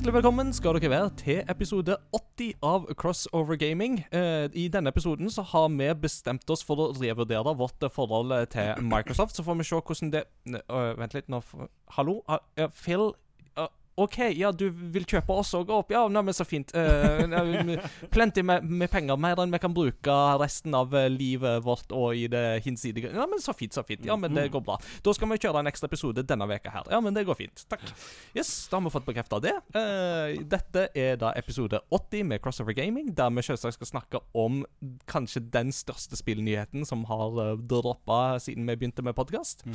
Hjertelig velkommen skal dere være til episode 80 av Crossover Gaming. Eh, I denne episoden så har vi bestemt oss for å revurdere vårt forhold til Microsoft. Så får vi se hvordan det øh, Vent litt, nå Hallo? Phil? OK, ja, du vil kjøpe oss òg opp? Ja, neimen, så fint. Uh, plenty med, med penger. Mer enn vi kan bruke resten av eh, livet vårt og i det hinsidige. Ja, men så fint, så fint. Ja, men det går bra. Da skal vi kjøre en ekstra episode denne veka her. Ja, men det går fint. Takk. Yes, da har vi fått bekrefta det. Uh, dette er da episode 80 med Crossover Gaming, der vi selvsagt skal snakke om kanskje den største spillnyheten som har uh, droppa siden vi begynte med podkast.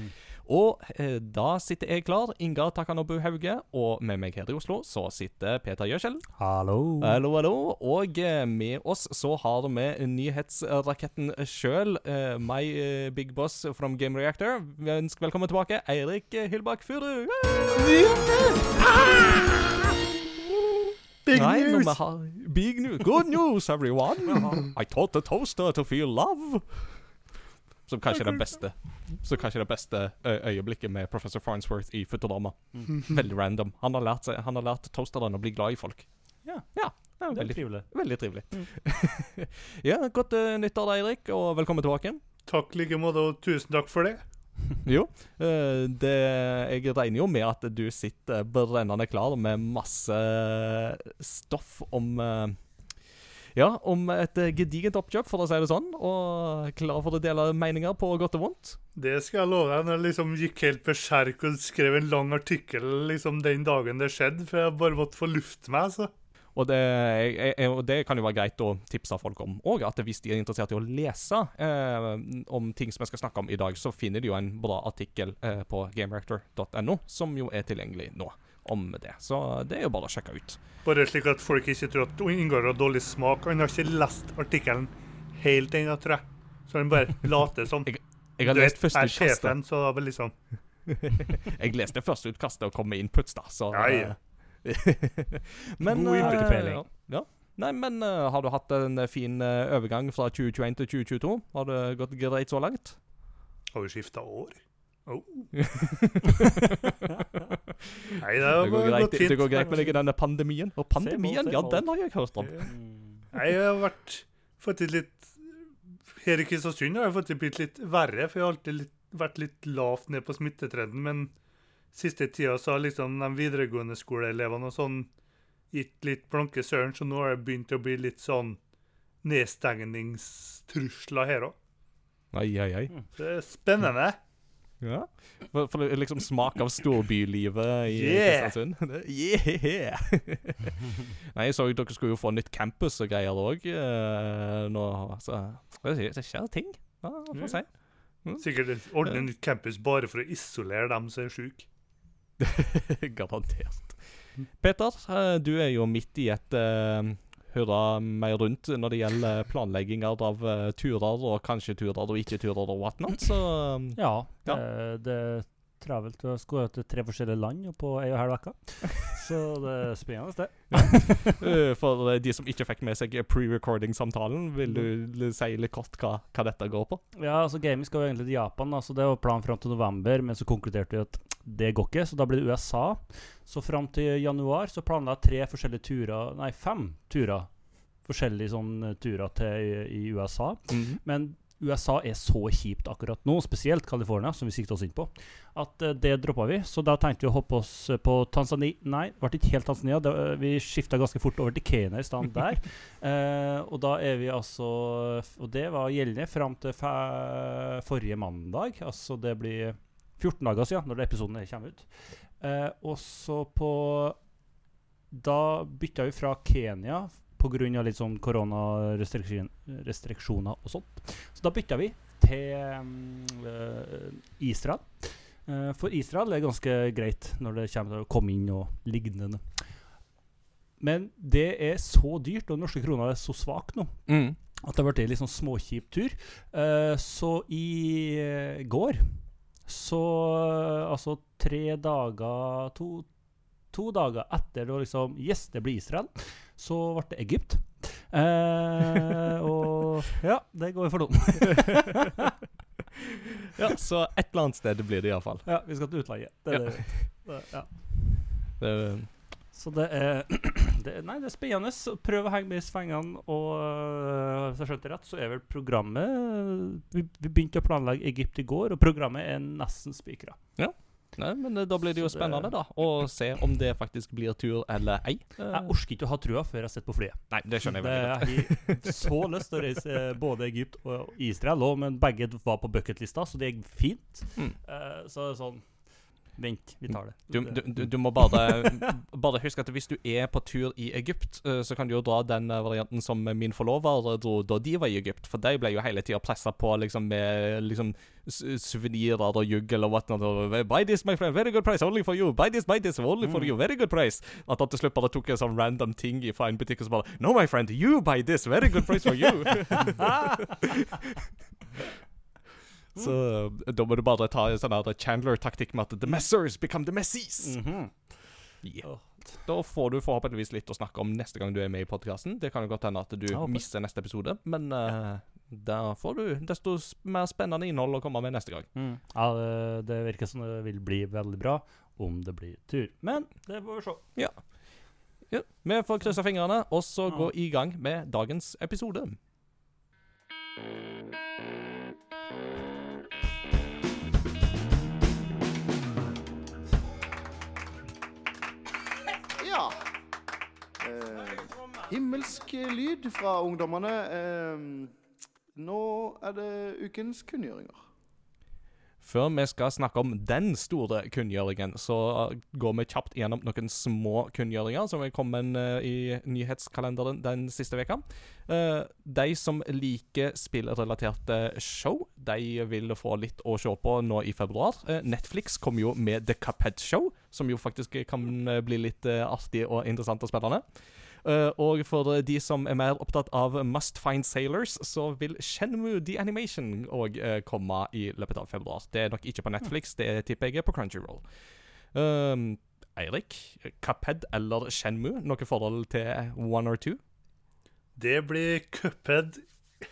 Og uh, da sitter jeg klar, Ingar Takanobu Hauge, og med meg her i Oslo så sitter Peter Gjøskjell. Hallo. Hallo, hallo. Og eh, med oss så har vi nyhetsraketten sjøl, uh, my eh, big boss from Game Reactor. Vi ønsker velkommen tilbake, Eirik eh, Hyllbakk Furu. Big Nei, news. Big news. Good news, everyone. I taught the toaster to feel love. Som kanskje er det beste Som kanskje er det beste øyeblikket med professor Farnsworth i Futurama. Veldig random. Han har lært, seg, han har lært toasteren å bli glad i folk. Ja. ja det er veldig, trivelig. veldig trivelig. ja, Godt uh, nyttår, Eirik, og velkommen tilbake. Takk like måte, og tusen takk for det. Jo, Uh, det, jeg regner jo med at du sitter brennende klar med masse stoff om eh, Ja, om et eh, gedigent oppkjøp, for å si det sånn, og klar for å dele meninger på godt og vondt. Det skal jeg love deg. Når jeg liksom gikk helt berserk og skrev en lang artikkel liksom den dagen det skjedde, for jeg bare måtte få luft meg, så Og det, jeg, jeg, det kan jo være greit å tipse folk om òg, at hvis de er interessert i å lese eh, om ting som jeg skal snakke om i dag, så finner de jo en bra artikkel eh, på gamerector.no, som jo er tilgjengelig nå, om det. Så det er jo bare å sjekke ut. Bare slik at folk ikke tror at Ingar har dårlig smak. Han har ikke lest artikkelen helt ennå, tror jeg. Så han bare later som. Jeg har Du lest vet, første jeg er utkastet. sjefen, så var liksom Jeg leste første utkastet og kom med inputs, da, så Ja, ja. eh, Men God eh, Uh, Ja. Nei, men uh, har du hatt en fin uh, overgang fra 2021 til 2022? Har det gått greit så langt? Har vi skifta år? Oh. Nei, det Det går greit, fint. det går greit med deg denne pandemien. Og pandemien, ja, den har jeg hørt om. Mm. Nei, Jeg har vært faktisk litt Her i Kristiansund har jeg det blitt litt verre, for jeg har alltid litt, vært litt lavt ned på smittetrenden. Men siste tida så har liksom de videregående skoleelevene og sånn gitt litt blanke søren, så nå har det begynt å bli litt sånn nedstengningstrusler her òg. Ai, ai, ai. Det er spennende. Ja. For, for liksom smak av storbylivet i Yeah. Kristiansund. Yeah! Nei, jeg så dere skulle jo få nytt campus og greier òg nå. Så det det skjer ting. Ja, får si. Mm. Sikkert ordne nytt campus bare for å isolere dem som er sjuke. Garantert. Peter, eh, du er jo midt i et uh, hurra meg rundt når det gjelder planlegginger av eh, turer, og kanskje turer og ikke turer og whatnot, så Ja, Ja. Det, det er travelt. Du skal til tre forskjellige land på ei og en halv uke. Så det er spennende, det. eh, For eh, de som ikke fikk med seg pre-recording-samtalen, vil du si litt kort hva, hva dette går på? Ja, altså Gaming skal jo egentlig til Japan, altså det var planen fram til november. Men så konkluderte vi at det går ikke, så da blir det USA. Så fram til januar så planla jeg tre forskjellige turer, nei, fem turer. Forskjellige sånne turer til i, i USA. Men USA er så kjipt akkurat nå, spesielt California, som vi sikter oss inn på, at eh, det droppa vi. Så da tenkte vi å hoppe oss eh, på Tanzania Nei, det ble ikke helt Tanzania. Det, eh, vi skifta ganske fort over til Kenya i stedet der. Eh, og da er vi altså Og det var gjeldende fram til forrige mandag. Altså det blir 14 dager siden, når episoden kommer ut. Eh, og så på Da bytta vi fra Kenya pga. litt sånn koronarestriksjoner og sånt. Så da bytta vi til eh, Israel. Eh, for Israel er ganske greit når det kommer til å komme inn og lignende. Men det er så dyrt, og den norske krona er så svak nå, Mm. at det har blitt en litt sånn småkjip tur. Eh, så i går så Altså tre dager to, to dager etter da liksom Yes, det blir Israel. Så ble det Egypt. Eh, og ja, det går for noen. Ja, så et eller annet sted blir det iallfall. ja, vi skal til utlandet. Det, er Ja. det, det, ja. Det Så det er, det, er- Nei, det er spennende. Prøv å henge med i svingene. Og øh, hvis jeg skjønte rett, så er vel programmet Vi, vi begynte å planlegge Egypt i går, og programmet er nesten spikra. Nei, men eh, da blir det jo det- spennende da å se om det faktisk blir tur eller ei. Eh, Jeg orker ikke å ha trua før jeg har sett på flyet. Nei, det skjønner jeg veldig godt. jeg har så lyst til å reise både Egypt og Israel òg, men begge var på bucketlista, så det gikk fint. Mm. Eh, så sånn Vent, vi tar det. Du, du, du, må bare, bare huske at hvis du er på tur i Egypt, eh, så kan du jo dra den eh, varianten som min forlover dro da de var i Egypt. For de ble jo hele tida pressa på liksom, med liksom, suvenirer og jugg eller whatnot. og, Buy this, my friend. Very good price. Only for you. Buy this, buy this. Only for Mm. you. Very good price. At han til slutt bare tok en sånn random ting fra en butikk og så bare No, my friend. You buy this. Very good price for you. så eh, da må du bare ta en sånn Chandler-taktikk med at the messers become the messies. Mhm. Yeah. Da får du forhåpentligvis litt å snakke om neste gang du er med i podkasten. Det kan jo godt hende at du Jeg mister neste episode, men uh, da får du desto mer spennende innhold å komme med neste gang. Mm. Ja, det, det virker som det vil bli veldig bra om det blir tur. Men det får vi se. Ja. Vi får krysse fingrene, og så Ja. gå i gang med dagens episode. Himmelsk lyd fra ungdommene. Eh, nå er det ukens kunngjøringer. Før vi skal snakke om den store kunngjøringen, så uh, går vi kjapt gjennom noen små kunngjøringer som er kommet uh, i nyhetskalenderen den siste veka. Uh, de som liker spillrelaterte show, de vil få litt å se på nå i februar. Netflix kommer jo med The Cuphead Show, som jo faktisk kan bli litt artig og interessant og spennende. Uh, og for de som er mer opptatt av Must Find Sailors, så vil Shenmue The Animation òg uh, komme i løpet av februar. Det er nok ikke på Netflix, det tipper jeg er på Crunchyroll. Um, Eirik, Cuphead eller Shenmue? Noe forhold til one or two? Det blir Cuphead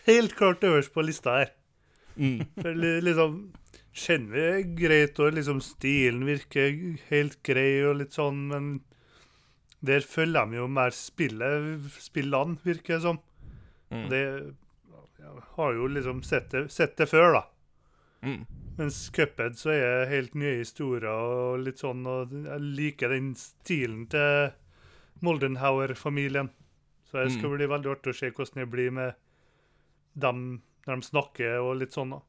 helt klart øverst på lista her. Mm. For liksom Shenmue er greit, og liksom stilen virker helt grei og litt sånn, men der følger de jo mer spillet, spillene, virker det som. Mm. Det jeg har jo liksom sett det, sett det før, da. Mm. Mens Cuphead så er helt nye historier og litt sånn, og jeg liker den stilen til Moldenhauer-familien. Så det skal Mm. bli veldig artig å se hvordan det blir med dem når de snakker og litt sånn. da.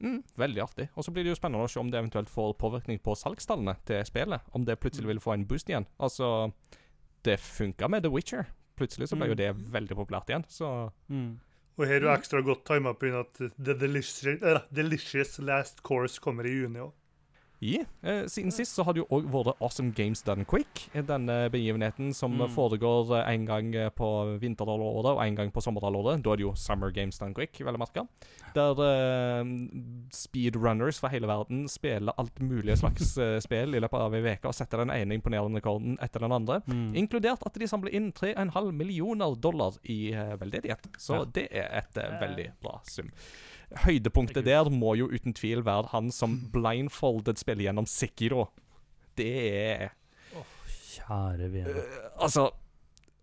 Mm, veldig artig. Og så blir det jo spennende å se om det eventuelt får påvirkning på salgstallene til spillet. Om det plutselig vil få en boost igjen. Altså, det funka med The Witcher. Plutselig så ble jo det veldig populært igjen, så Mm. Og her er jo ekstra godt tima pga. at The Delicious, uh, Delicious Last Course kommer i juni òg. Ja. Eh, siden sist så har det jo òg vært Awesome Games Done Quick. eh, Denne begivenheten som Mm. foregår eh, en gang eh, på vinterdalåret og en gang på sommerdalåret. Da er det jo Summer Games Done Quick, vel å merke. Der eh, speedrunners fra hele verden spiller alt mulig slags spill i løpet av ei uke og setter den ene imponerende rekorden etter den andre. Mm. Inkludert at de samler inn 3,5 millioner dollar i veldedighet. Så Ja. det er et veldig bra sum. Høydepunktet er der må jo uten tvil være han som blindfolded spiller gjennom Sekiro. Det er Kjære vene. Uh, Altså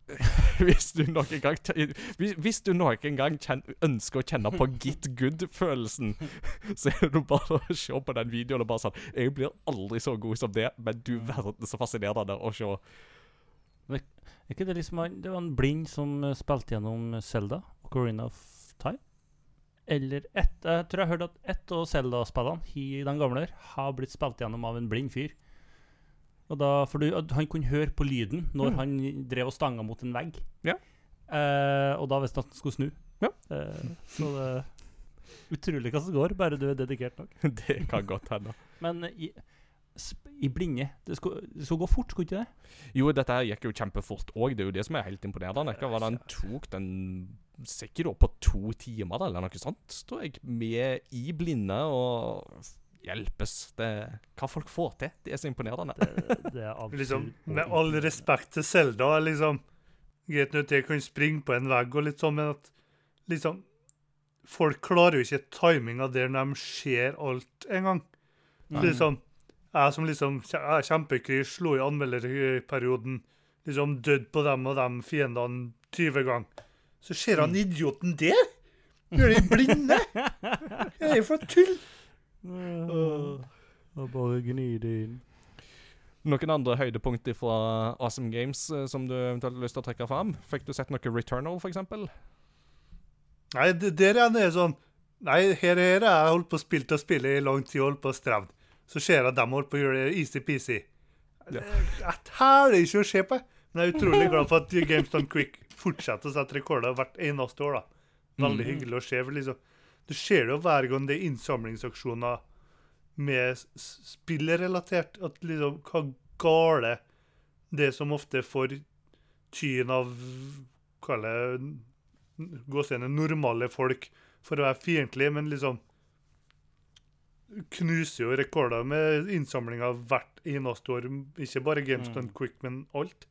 Hvis du noen gang hvis, hvis du noen gang kjen, ønsker å kjenne på get good-følelsen, så er det bare å se på den videoen og bare sånn Jeg blir aldri så god som det, men du verden så fascinerende å se. Er ikke det liksom Det var en blind som eh, spilte gjennom Selda, Ocarina of Time? Eller ett Jeg tror jeg hørte at ett av Selda-spillene, i den gamle, har blitt spilt gjennom av en blind fyr. Og da, for du, Han kunne høre på lyden når Mm. han drev og stanga mot en vegg. Ja. Eh, og da visste han at han skulle snu. Ja. Eh, så det Utrolig hva som går, bare du er dedikert nok. Det kan godt hende. Men i, i blinde Det skulle, det skulle gå fort, skulle ikke det? Jo, dette her gikk jo kjempefort òg. Det er jo det som er helt imponerende. Hva den han tok den sikkert opp på to timer, eller noe sånt, tror jeg. Med i blinde og hjelpes. Det, hva folk får til, det er så imponerende. Det, det er. Liksom, med all respekt til Selda, liksom Greit nok at jeg kan springe på en vegg og litt sånn, men at liksom Folk klarer jo ikke timinga der når de ser alt en gang. Liksom, Jeg som liksom kje- er kjempekry, slo i anmelderperioden, liksom dødd på dem og dem fiendene 20 ganger. Så ser han idioten der! Gjør de blinde? Hva er det for tull? Og bare gni det inn. Noen andre høydepunkt fra Awesome Games eh, som du eventuelt har lyst til å trekke fram? Fikk du sett noe Returnal, f.eks.? Nei, det, der er det sånn Nei, her, her har jeg holdt på å spille å spille i lang tid og holdt på å strevne. Så ser jeg at de holder på å gjøre det easy-peasy. Ja. Jeg tæler ikke å se på. Men jeg er utrolig glad for at Games Done Quick fortsetter å sette rekorder hvert eneste år. da. Veldig mm. hyggelig å se. for liksom, Du ser jo hver gang det er innsamlingsaksjoner med spillrelatert, at liksom hva gale det som ofte får tyn av Kall det gåsehudene normale folk for å være fiendtlige, men liksom knuser jo rekorder med innsamlinger hvert eneste år. Ikke bare GameStone mm. Quick, men alt.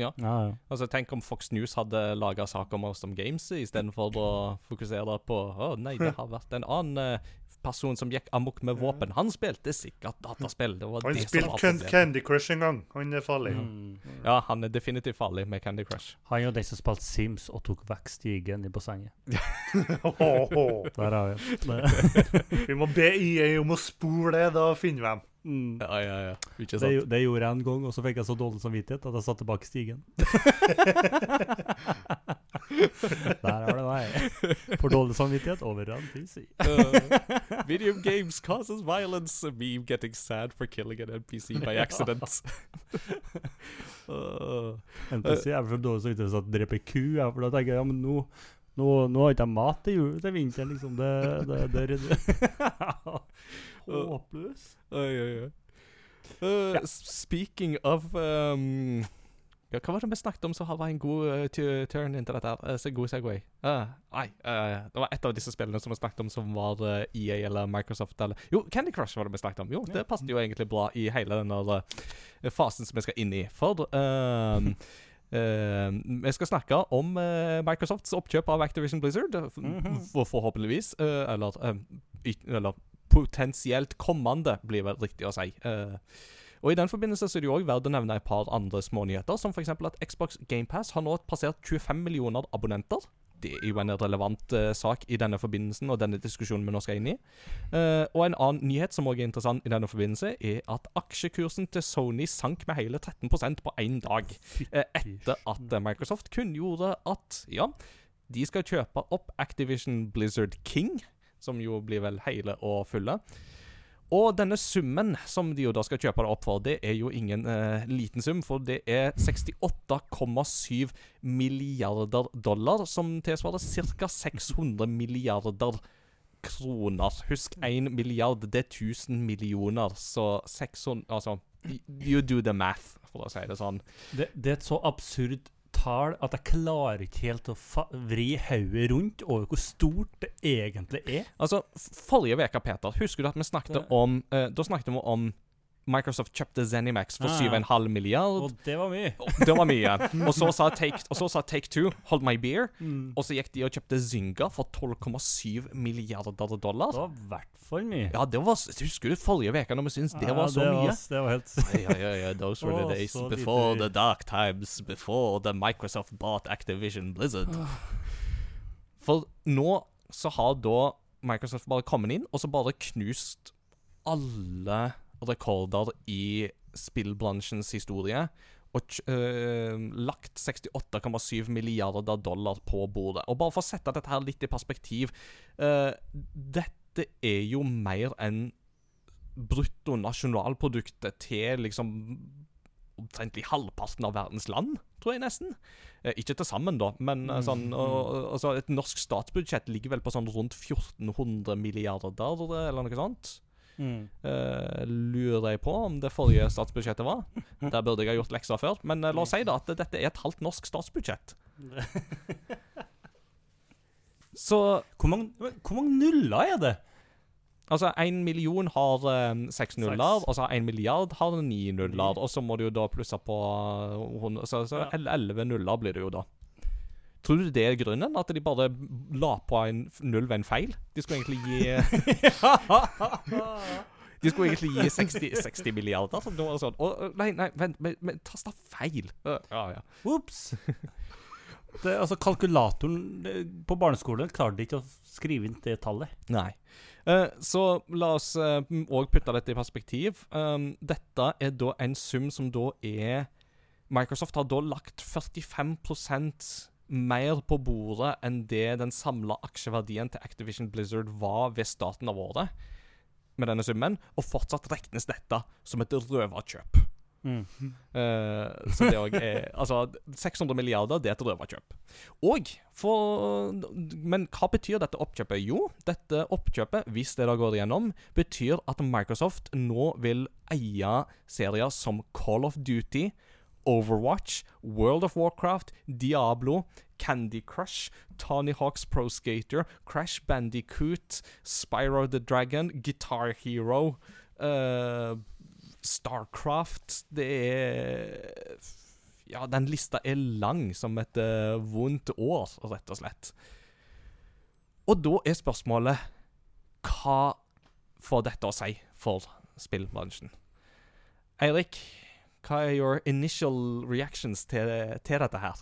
Ja, ja. Altså, Tenk om Fox News hadde laga sak om Awesome Games istedenfor å fokusere på Å nei, det har vært en annen uh, person som gikk amok med våpen. Han spilte sikkert dataspill. Det var Han det spilte Can. Candy Crush en gang. Han er farlig. Mm. Ja, han er definitivt farlig med Candy Crush. Han og de som spilte Sims og tok vekk stigen i bassenget. Der har vi det. Vi må be EA om å spole det, da finner vi dem. Mm. Ja, ja, ja. Ikke Det, sant? Det, det gjorde jeg en gang, og så fikk jeg så dårlig samvittighet at jeg satte tilbake stigen. Der har du meg. For dårlig samvittighet over en PC. Uh, video games causes violence. Me getting sad for killing an NPC by accident. uh, NPC er for dårlig samvittighet til å drepe ku. For da tenker jeg ja, men nå nå, nå har ikke jeg mat til jul til vinteren, liksom. Det, det, det, det Håpløs. oi, oi, oi. Uh, ja. Speaking of um, ja, Hva var det vi snakket om som var en god uh, turn til dette? her? Uh, så god Segway. Uh, nei, det var et av disse spillene som vi snakket om som var EA eller Microsoft eller Jo, Candy Crush var det vi snakket om. Jo, det passet jo egentlig bra i hele denne fasen som vi skal inn i. For um, uh, vi skal snakke om uh, Microsofts oppkjøp av Activision Blizzard. Mhm. for, forhåpentligvis. uh, eller, eller potensielt kommende, blir vel riktig å si. Og I den forbindelse så er det jo også verdt å nevne et par andre smånyheter, som f.eks. at Xbox GamePass har nå passert 25 millioner abonnenter. Det er jo en relevant uh, sak i denne forbindelsen og denne diskusjonen vi nå skal inn i. Uh, og en annen nyhet som også er interessant i denne forbindelse, er at aksjekursen til Sony sank med hele 13% på én dag. Uh, etter at Microsoft kunngjorde at ja, de skal kjøpe opp Activision Blizzard King, som jo blir vel hele og fulle. Og denne summen som de jo da skal kjøpe det opp for, det er jo ingen eh, liten sum, for det er 68,7 milliarder dollar, som tilsvarer ca. 600 milliarder kroner. Husk 1 milliard, det er 1000 millioner, så 600 Altså, you do the math, for å si det sånn. Det, det er et så absurd tall at jeg klarer ikke helt å vri hodet rundt over hvor stort det egentlig er. Altså, forrige uke, Peter, husker du at vi snakket Det- om eh, Da snakket vi om Microsoft kjøpte Zenimax for Ah, 7,5 milliard. Og det var mye. Det var mye. Og så sa Take, og så sa Take Two 'Hold my beer'. Mm. Og så gikk de og kjøpte Zynga for 12,7 milliarder dollar. Det var i hvert fall mye. Ja, det var Husker du forrige uke når vi syntes det var så det mye? Var, det var helt Ja, ja, ja, those were the days before the dark times, before the Microsoft bought Activision Blizzard. For nå så har da Microsoft bare kommet inn og så bare knust alle rekorder i spillbransjens historie. Og øh, lagt 68,7 milliarder dollar på bordet. Og bare for å sette dette her litt i perspektiv uh, Dette er jo mer enn bruttonasjonalproduktet til liksom omtrentlig halvparten av verdens land, tror jeg nesten. Eh, ikke til sammen, da, men mm. sånn og, og- altså, Et norsk statsbudsjett ligger vel på sånn rundt 1400 milliarder, eller noe sånt. Mm. Eh, lurer jeg på om det forrige statsbudsjettet var. Der burde jeg ha gjort lekser før. Men uh, la oss si da at dette er et halvt norsk statsbudsjett. Så hvor, mange, hvor mange nuller er det? altså, én million har eh, seks nuller, og så har én milliard har ni nuller. Og så må du jo da plusse på elleve nuller blir det jo da. Tror du det er grunnen? At de bare la på en null ved en feil? De skulle egentlig gi De skulle egentlig gi 60, 60 milliarder. Så nå er det sånn Nei, nei, vent, men, men tasta feil. Ja, ja. Ops! Det, altså, kalkulatoren det, på barneskolen klarte ikke å skrive inn det tallet. Nei. Eh, så la oss òg putte dette i perspektiv. Um, dette er da en sum som da er Microsoft har da lagt 45 mer på bordet enn det den samla aksjeverdien til Activision Blizzard var ved starten av året, med denne summen, og fortsatt regnes dette som et røverkjøp. Mm. Uh, så det òg er Altså, 600 milliarder, det er et røverkjøp. Og for Men hva betyr dette oppkjøpet? Jo, dette oppkjøpet, hvis det da går igjennom, betyr at Microsoft nå vil eie serier som Call of Duty, Overwatch, World of Warcraft, Diablo, Candy Crush, Tony Hawks Pro Skater, Crash Bandicoot, Spyro the Dragon, Guitar Hero uh, Starcraft Det er Ja, den lista er lang som et uh, vondt år, rett og slett. Og da er spørsmålet Hva får dette å si for spillbransjen? Eirik, hva er your initial reactions til, til dette her?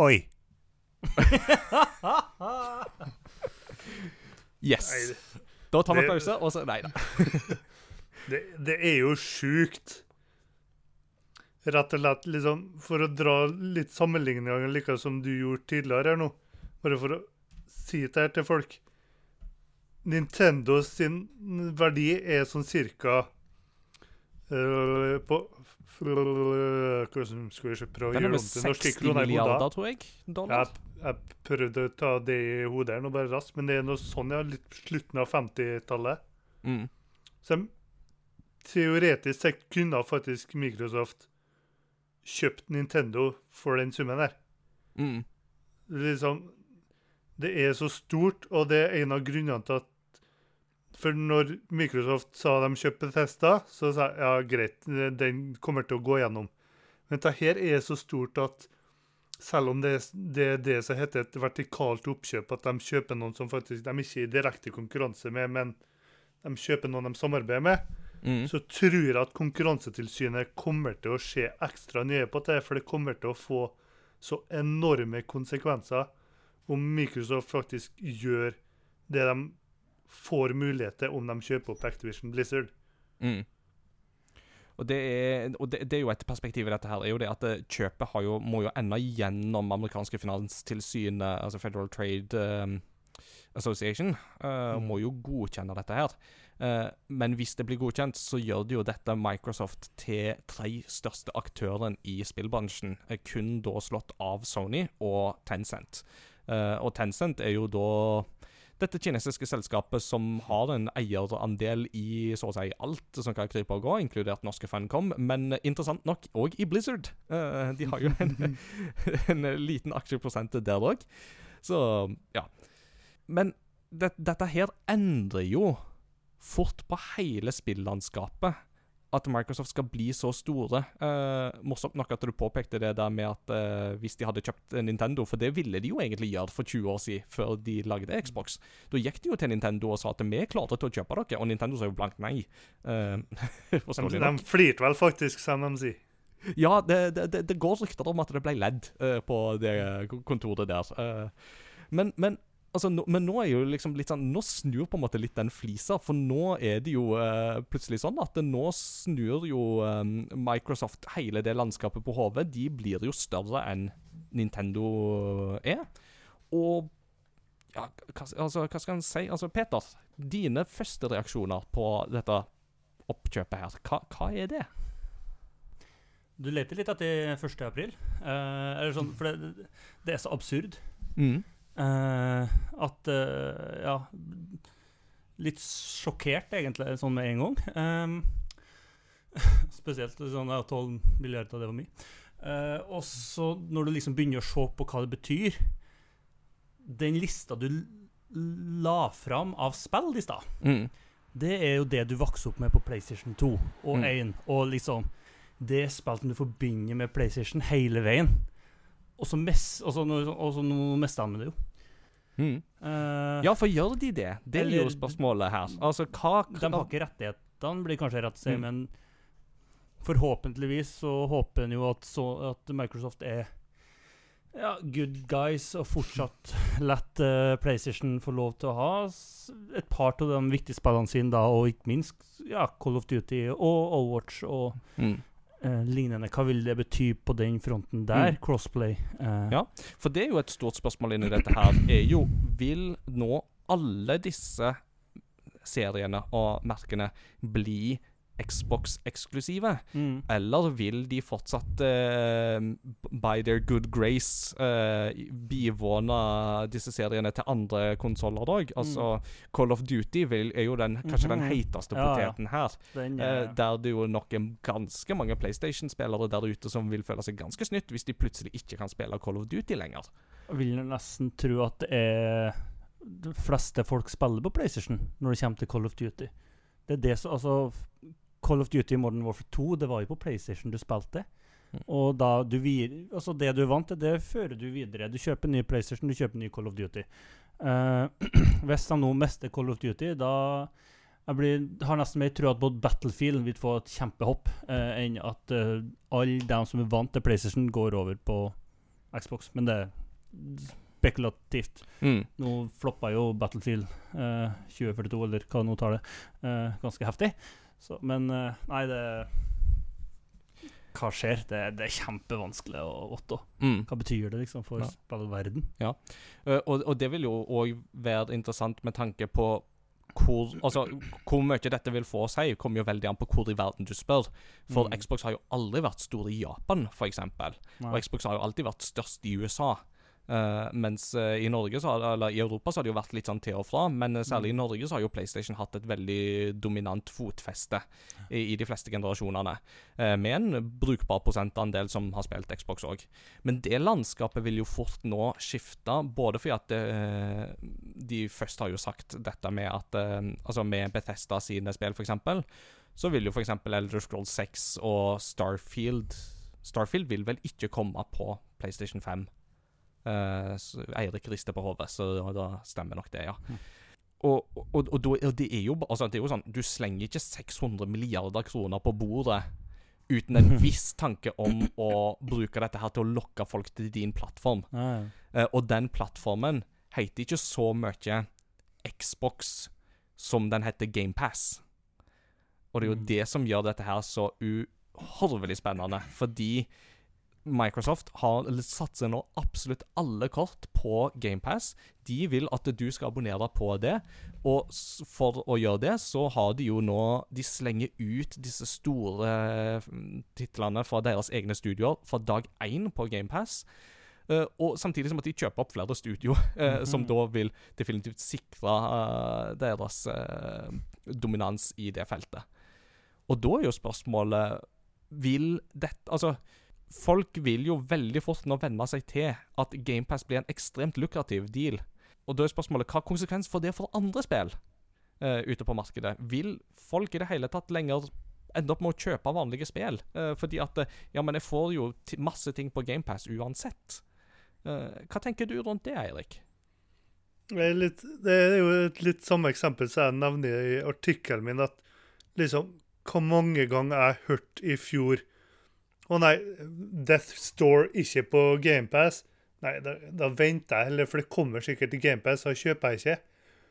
Oi. Yes. Nei, Da tar vi det- pause, og så Nei da. det, det er jo sjukt. Rett og slett, liksom, for å dra litt sammenligninger, like som du gjorde tidligere her nå, bare for å si det her til folk Nintendo sin verdi er sånn cirka på Hvordan skal vi ikke prøve å er gjøre med om til norske 60 kroner i hodet? milliarder, tror jeg. Dollar. Jeg, jeg prøvde å ta det i hodet her nå bare raskt, men det er noe sånn, ja. Litt slutten av 50-tallet. Mm. Så teoretisk sett kunne faktisk Microsoft kjøpt Nintendo for den summen der. Mm. Liksom, det er så stort, og det er en av grunnene til at For når Microsoft sa de kjøpte Bethesda, så sa jeg ja, greit, den kommer til å gå gjennom. Men dette er så stort at selv om det er det, det som heter et vertikalt oppkjøp, at de kjøper noen som faktisk de ikke er i direkte konkurranse med, men de kjøper noen de samarbeider med, Mm. så tror jeg at Konkurransetilsynet kommer til å se ekstra nøye på det, for det kommer til å få så enorme konsekvenser om Microsoft faktisk gjør det de får mulighet til om de kjøper opp Activision Blizzard. Mm. Og, det er, og det, det er jo et perspektiv i dette her, er jo det at eh, kjøpet har jo, må jo ende gjennom amerikanske finanstilsynet, altså Federal Trade um, Association, uh, Mm. må jo godkjenne dette her. Uh, men hvis det blir godkjent, så gjør det jo dette Microsoft til tre største aktøren i spillbransjen, kun da slått av Sony og Tencent. Uh, og Tencent er jo da dette kinesiske selskapet som har en eierandel i så å si alt som kan krype og gå, inkludert norske Funcom, men interessant nok òg i Blizzard. Uh, de har jo en, en liten aksjeprosent der òg. Så ja. Men det, dette her endrer jo fort på hele spillandskapet. At Microsoft skal bli så store. Eh, morsomt nok at du påpekte det der med at eh, hvis de hadde kjøpt Nintendo, for det ville de jo egentlig gjøre for 20 år siden, før de lagde Xbox. Da gikk de jo til Nintendo og sa at vi er klare til å kjøpe dere, og Nintendo sa jo blankt nei. Eh, De, de flirte vel faktisk, som de sier. Ja, det, det, det, det går rykter om at det ble ledd eh, på det kontoret der. Eh, men, men, altså, nå, men nå er jo liksom litt sånn Nå snur på en måte litt den flisa, for nå er det jo uh, plutselig sånn at nå snur jo eh, Microsoft hele det landskapet på hodet. De blir jo større enn Nintendo er. Og ja, hva, altså, hva skal en si? Altså, Peter, dine første reaksjoner på dette oppkjøpet her, hva, hva er det? Du leter litt etter 1. april. Eh, sånn, for det, det er så absurd. Mm. Eh, at uh, Ja. Litt sjokkert, egentlig, sånn med en gang. Um, spesielt sånn ja, 12 milliarder, det var mye. Uh, og så når du liksom begynner å se på hva det betyr Den lista du la fram av spill i stad, Mm. det er jo det du vokste opp med på PlayStation 2 og Mm. 1. Og liksom Det spillet du forbinder med PlayStation hele veien. Og så, mest, og så, nå- og så nå mista han med det, jo. Mm. Uh, Ja, for gjør de det? Det er jo spørsmålet her. Altså, hva De har ikke rettighetene, blir kanskje rett å si, Mm. men forhåpentligvis så håper en jo at, så, at Microsoft er ja, good guys og fortsatt lett uh, PlayStation få lov til å ha et par av de viktige spillene sine, da, og ikke minst ja, Call of Duty og Overwatch og mm. Eh, lignende. Hva vil det bety på den fronten der? Mm. Crossplay. eh, Ja. For det er jo et stort spørsmål inni dette her, er jo Vil nå alle disse seriene og merkene bli Xbox-eksklusive? Mm. Eller vil de fortsatt uh, by their good grace uh, bivåne disse seriene til andre konsoller òg? Altså, Call of Duty vil, er jo den, kanskje den Mhm. heiteste Ja, ja. poteten her. Den, ja, uh, der det jo nok er ganske mange PlayStation-spillere der ute som vil føle seg ganske snytt hvis de plutselig ikke kan spille Call of Duty lenger. Jeg vil nesten tro at det er De fleste folk spiller på PlayStation når det kommer til Call of Duty. Det er det som Altså, Call of Duty Modern Warfare 2, det var jo på PlayStation du spilte. Mm. Og da du altså det du er vant til, det fører du videre. Du kjøper ny PlayStation, du kjøper ny Call of Duty. Uh, hvis han nå mister Call of Duty, da jeg blir, har nesten mer tro at både Battlefield vil få et kjempehopp, uh, enn at uh, alle de som er vant til PlayStation, går over på Xbox. Men det er spekulativt. Mm. Nå floppa jo Battlefield eh, 2042, eller hva nå tar det, eh, ganske heftig. Så, men eh, nei, det Hva skjer? Det, det er kjempevanskelig å vite. Mm. Hva betyr det liksom for Ja. spillverden? Eh, og, og det vil jo òg være interessant med tanke på hvor, altså, hvor mye dette vil få å si, kommer jo veldig an på hvor i verden du spør. For Mm. Xbox har jo aldri vært stor i Japan, f.eks. Og Xbox har jo alltid vært størst i USA. Eh, mens eh, i Norge så har, eller i Europa så har det jo vært litt sånn til og fra, men eh, særlig i Mm. Norge så har jo PlayStation hatt et veldig dominant fotfeste i, i de fleste generasjonene. Uh, med en brukbar prosentandel som har spilt Xbox òg. Men det landskapet vil jo fort nå skifte, både fordi at eh, de først har jo sagt dette med at Altså med Bethesda sine spill, f.eks., så vil jo f.eks. Elder Scrolls 6 og Starfield Starfield vil vel ikke komme på PlayStation 5. Eh, Eirik rister på hodet, så da, da stemmer nok det, ja. Mm. Og, og, og, og, det, er jo, altså, det er jo sånn Du slenger ikke 600 milliarder kroner på bordet uten en viss tanke om å bruke dette her til å lokke folk til din plattform. Eh, og den plattformen heter ikke så mye Xbox som den heter GamePass. Og det er jo Mm. det som gjør dette her så uhorvelig spennende, fordi Microsoft har satser nå absolutt alle kort på GamePass. De vil at du skal abonnere på det, og for å gjøre det, så har de jo nå De slenger ut disse store mm, titlene fra deres egne studioer fra dag én på GamePass. Uh, og samtidig som at de kjøper opp flere studio, eh, som Mhm. da vil definitivt sikre uh, deres eh, dominans i det feltet. Og da er jo spørsmålet Vil dette Altså, folk vil jo veldig fort nå venne seg til at GamePass blir en ekstremt lukrativ deal. Og da er spørsmålet hva konsekvens får det for andre spill uh, ute på markedet? Vil folk i det hele tatt lenger ende opp med å kjøpe vanlige spill? Uh, fordi at eh, Ja, men jeg får jo masse ting på GamePass uansett. Uh, hva tenker du rundt det, Eirik? Det er, litt, det er jo et litt samme eksempel som jeg nevner i artikkelen min, at liksom Hvor mange ganger jeg hørte i fjor Å nei, Death Store ikke på GamePass. Nei, da, da venter jeg heller, for det kommer sikkert til GamePass, så kjøper jeg ikke.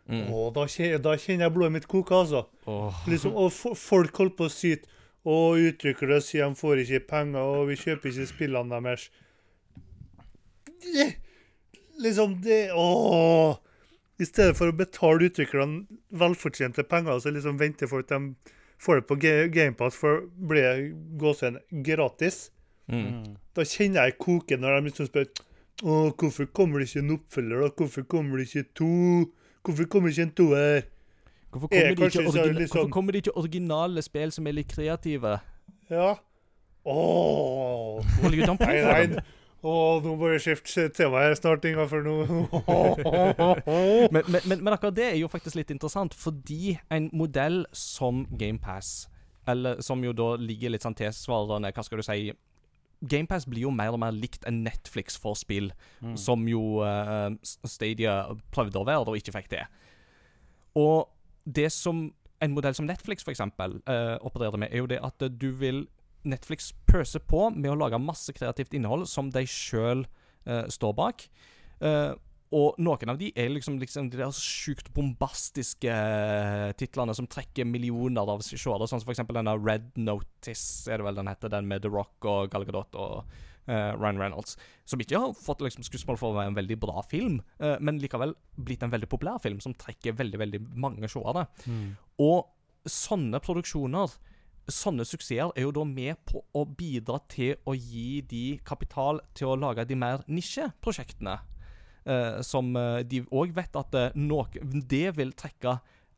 Mm. Å, da, da kjenner jeg blodet mitt koke, altså. Oh. Liksom, og folk holder på å syte. Og utviklere sier de får ikke penger, og vi kjøper ikke spillene deres. Liksom, det Åh! I stedet for å betale utviklerne velfortjente penger, så liksom venter folk dem de får det på Ga- GamePass for å bli gåsehud gratis. Mm. Mm. Da kjenner jeg koke når de liksom spør Å, hvorfor kommer det ikke en oppfølger, da? Hvorfor kommer det ikke to? Hvorfor kommer det ikke en toer? Hvorfor Er kommer, det ikke origina liksom- Hvorfor kommer det ikke originale spill som er litt kreative? Ja. You done Nei, nei. Åh, nå må jeg skifte tema her snart, Inga, for nå Men, men, men, men akkurat det er jo faktisk litt interessant, fordi en modell som GamePass, eller som jo da ligger litt sånn tilsvarende, hva skal du si, GamePass blir jo mer og mer likt en Netflix for spill, Mm. som jo uh, Stadia prøvde å være, og ikke fikk det. Og det som en modell som Netflix for eksempel uh, opererer med, er jo det at du vil Netflix pøser på med å lage masse kreativt innhold som de sjøl står bak. Eh, og noen av de er liksom, liksom de der sjukt bombastiske eh, titlene som trekker millioner av seere, sånn som for eksempel denne Red Notice, er det vel den heter, den med The Rock og Gal Gadot og eh, Ryan Reynolds. Som ikke har fått liksom skussmål for å være en veldig bra film, eh, men likevel blitt en veldig populær film som trekker veldig, veldig mange seere. Mm. Og sånne produksjoner, sånne suksesser, er jo da med på å bidra til å gi de kapital til å lage de mer nisjeprosjektene. Uh, som eh, de òg vet at eh, det vil trekke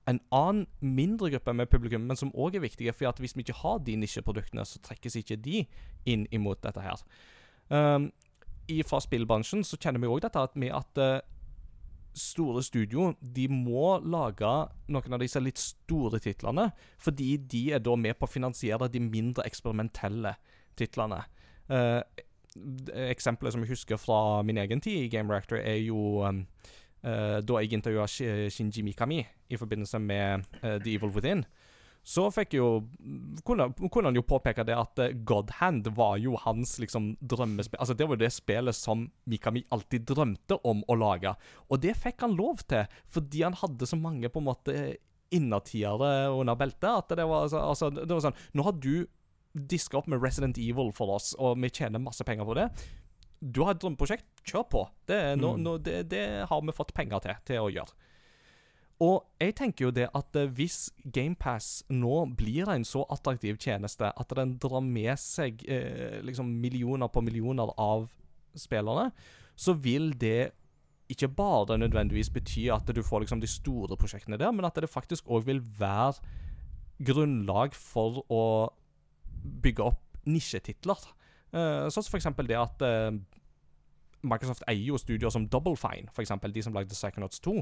en annen mindre gruppe med publikum, men som òg er viktige. For hvis vi ikke har de nisjeproduktene, så trekkes ikke de inn imot dette her. Um, fra spillbransjen så kjenner vi òg dette med at eh, store studio de må lage noen av disse litt store titlene, fordi de er da med på å finansiere de mindre eksperimentelle titlene. Uh, eksempelet som jeg husker fra min egen tid i Game Reactor, er jo um, uh, da jeg intervjua Shinji Mikami i forbindelse med uh, The Evil Within. Så fikk jo kunne, kunne han jo påpeke det at Godhand God Hand var jo hans liksom drømmespill. Altså Det var jo det spillet som Mikami alltid drømte om å lage. Og det fikk han lov til, fordi han hadde så mange på en måte innertiere under beltet. At det var, altså, altså, det var sånn Nå har du diska opp med Resident Evil for oss, og vi tjener masse penger på det. Du har et drømmeprosjekt, kjør på. Det, nå- Mm. nå- det, det har vi fått penger til, til å gjøre. Og jeg tenker jo det at eh, hvis GamePass nå blir en så attraktiv tjeneste at den drar med seg eh, liksom millioner på millioner av spillerne, så vil det ikke bare nødvendigvis bety at du får liksom de store prosjektene der, men at det faktisk òg vil være grunnlag for å bygge opp nisjetitler. Eh, sånn som for eksempel det at eh, Microsoft eier jo studioer som Double Fine, for eksempel de som lagde Psychonauts 2.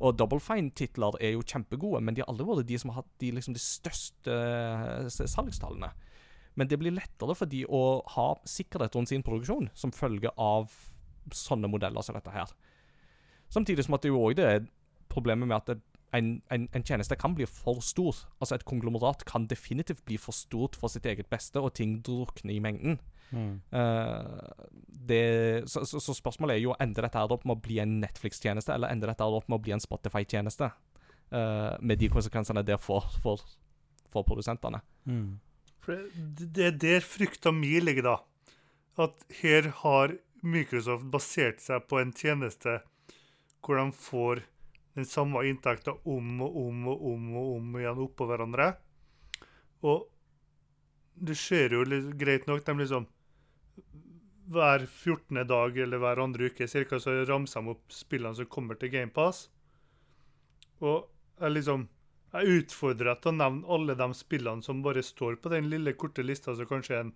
Og Double Fine-titler er jo kjempegode, men de har aldri vært de som har hatt de, liksom, de største eh, salgstallene. Men det blir lettere for de å ha sikkerhet rundt sin produksjon som følge av sånne modeller som dette her. Samtidig som at det jo òg er problemet med at en, en, en tjeneste kan bli for stor. Altså Et konglomerat kan definitivt bli for stort for sitt eget beste, og ting drukner i mengden. Mm. Eh, det, så, så, så spørsmålet er jo ender dette her opp med å bli en Netflix-tjeneste, eller ender dette her opp med å bli en Spotify-tjeneste? Uh, med de konsekvensene det får for, for produsentene. Mm. For det, det er der frykta mi ligger, da. At her har Microsoft basert seg på en tjeneste hvor de får den samme inntekta om og om og om og om igjen oppå hverandre. Og det skjer jo litt greit nok. De liksom Hver 14. dag eller hver andre uke cirka, så ramser de opp spillene som kommer til GamePass. Og jeg liksom jeg utfordrer deg til å nevne alle de spillene som bare står på den lille korte lista, som kanskje er en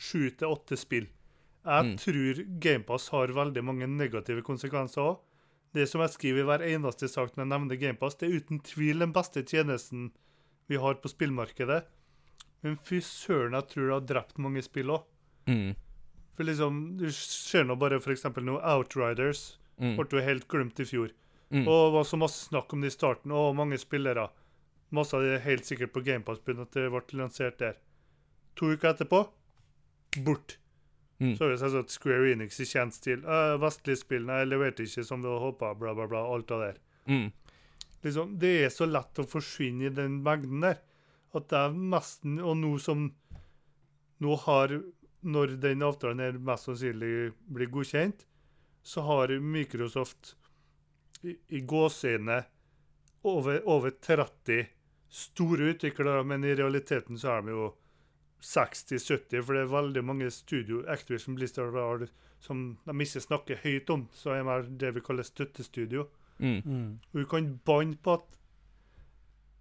sju til åtte spill. Jeg Mm. tror GamePass har veldig mange negative konsekvenser òg. Det som jeg skriver i hver eneste sak når jeg nevner GamePass, det er uten tvil den beste tjenesten vi har på spillmarkedet. Men fy søren, jeg tror det har drept mange spill òg. Mm. For liksom, Du ser nå bare f.eks. noe Outriders. Mm. Ble helt glemt i fjor. Mm. Og det var så masse snakk om det i starten, og mange spillere. Masse av det er helt sikkert på GamePass pga. at det ble lansert der. To uker etterpå bort. Mm. Så er det selvsagt Square Enix i kjent stil. Vestlige spill nei, leverte ikke som vi håpa, bla, bla, bla. Alt av det der. Mm. Liksom, det er så lett å forsvinne i den mengden der. At det er nesten Og nå som Nå har Når den avtalen her mest sannsynlig blir godkjent, så har Microsoft i, i gåseøyne over, over 30 store utviklere, men i realiteten så er de jo 60-70, for det er veldig mange studio, Activision Blizzard, har, som de ikke snakker høyt om, så er de det vi kaller støttestudio. Mm. Mm. Og vi kan banne på at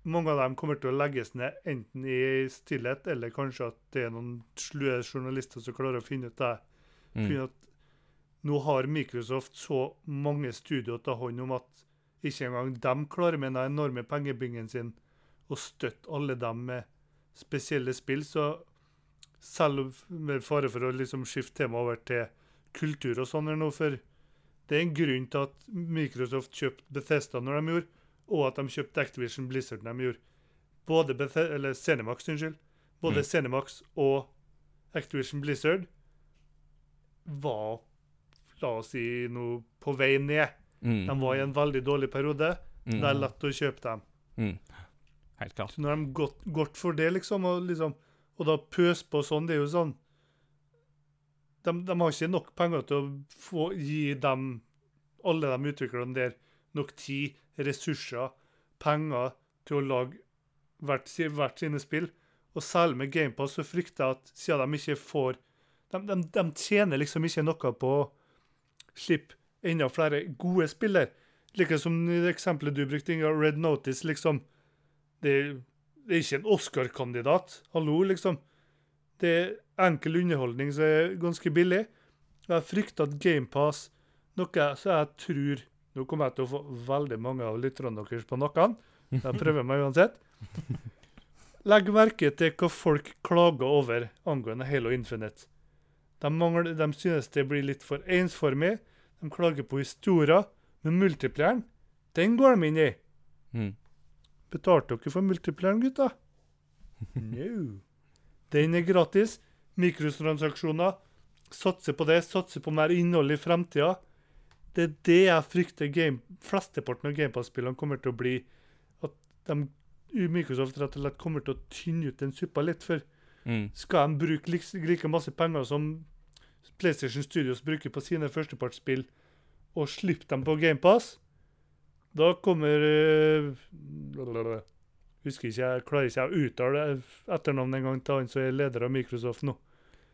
mange av dem kommer til å legges ned enten i stillhet, eller kanskje at det er noen slue journalister som klarer å finne ut det. Mm. Finne at nå har Microsoft så mange studier å ta hånd om at ikke engang de klarer med den enorme pengebingen sin å støtte alle dem med spesielle spill. Så Selv med fare for å liksom skifte tema over til kultur og sånn for det er en grunn til at Microsoft kjøpte Bethesda når de gjorde, og at de kjøpte Activision Blizzard når de gjorde. Både Beth eller Cinemax, unnskyld. Både Mm. Cinemax og Activision Blizzard var, la oss si, noe på vei ned. Mm. De var i en veldig dårlig periode. Mm. Det er lett å kjøpe dem. Mm. Helt klart. Så når de gått, gått for det, liksom, og, liksom, og da pøse på sånn, det er jo sånn de, de har ikke nok penger til å få, gi dem, alle de utviklerne der, nok tid, ressurser, penger til å lage hvert, hvert sine spill. Og særlig med GamePass så frykter jeg at siden de ikke får de, de, de tjener liksom ikke noe på å slippe enda flere gode spiller. Like som i det eksempelet du brukte, Inga, Red Notice, liksom. Det, det er ikke en Oscar-kandidat. Hallo, liksom. Det er enkel underholdning som er ganske billig. Jeg frykter at GamePass, noe som jeg tror Nå kommer jeg til å få veldig mange av lytterne deres på nakken. Jeg prøver meg uansett. Legg merke til hva folk klager over angående Halo Infinite. De, mangler, de synes det blir litt for ensformig. De klager på historier. Men multiplayeren, den går de inn i. Mm. Betalte dere for multiplayeren, gutta? No. Den er gratis. Mikrotransaksjoner. Satser på det. Satser på mer innhold i fremtida. Det er det jeg frykter game, flesteparten av Gamepass-spillene kommer til å bli. At de, Microsoft rett og slett kommer til å tynne ut den suppa litt. For Mm. skal de bruke like, like masse penger som PlayStation Studios bruker på sine førstepartsspill, og slippe dem på GamePass, da kommer øh. Husker ikke, jeg klarer ikke å uttale etternavnet engang til han som er leder av Microsoft nå.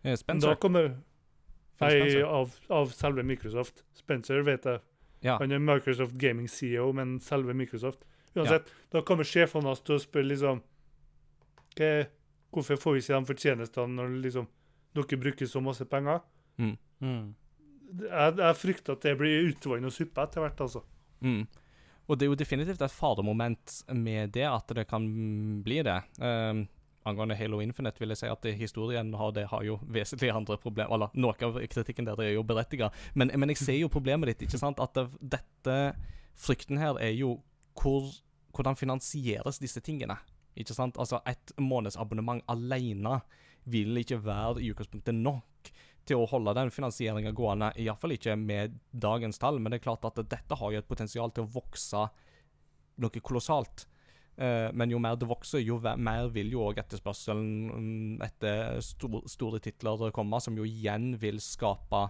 Eh. Da kommer Nei, av, av selve Microsoft. Spencer vet jeg. Ja. Han er Microsoft Gaming CEO, men selve Microsoft. Uansett, da kommer sjefene hans til å spørre liksom Hvorfor får vi ikke de fortjenestene når liksom, dere bruker så masse penger? Mm. Jeg, jeg frykter at det blir utvann og suppe etter hvert, altså. Mm. Og det er jo definitivt et faremoment med det, at det kan bli det. Um, angående Halo Infinite vil jeg si at historien har, det har jo vesentlig andre problemer. Eller noe av kritikken der er jo berettiget. Men, men jeg ser jo problemet ditt. ikke sant? At det, dette frykten her er jo hvor, hvordan finansieres disse tingene. Ikke sant? Altså, et månedsabonnement alene vil ikke være i utgangspunktet nok til å holde den finansieringa gående, iallfall ikke med dagens tall. Men det er klart at dette har jo et potensial til å vokse noe kolossalt. Eh, men jo mer det vokser, jo mer vil jo òg etterspørselen mm, etter store titler komme, som jo igjen vil skape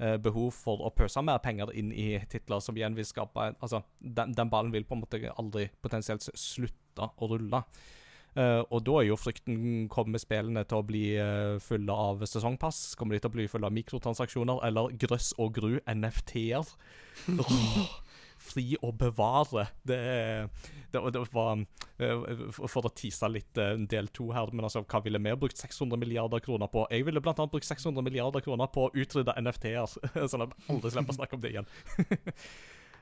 eh, behov for å pøse mer penger inn i titler, som igjen vil skape Altså, den, den ballen vil på en måte aldri potensielt slutte å rulle. Uh, og da er jo frykten Kommer spillene til å bli uh, fulle av sesongpass? Kommer de til å bli fulle av mikrotransaksjoner eller grøss og gru NFT-er? Åh, Fri å bevare. Det, det, det var eh, For å tease litt eh, del to her, men altså, hva ville vi brukt 600 milliarder kroner på? Jeg ville blant annet brukt 600 milliarder kroner på å utrydde NFT-er, sånn at jeg aldri slipper å snakke om det igjen.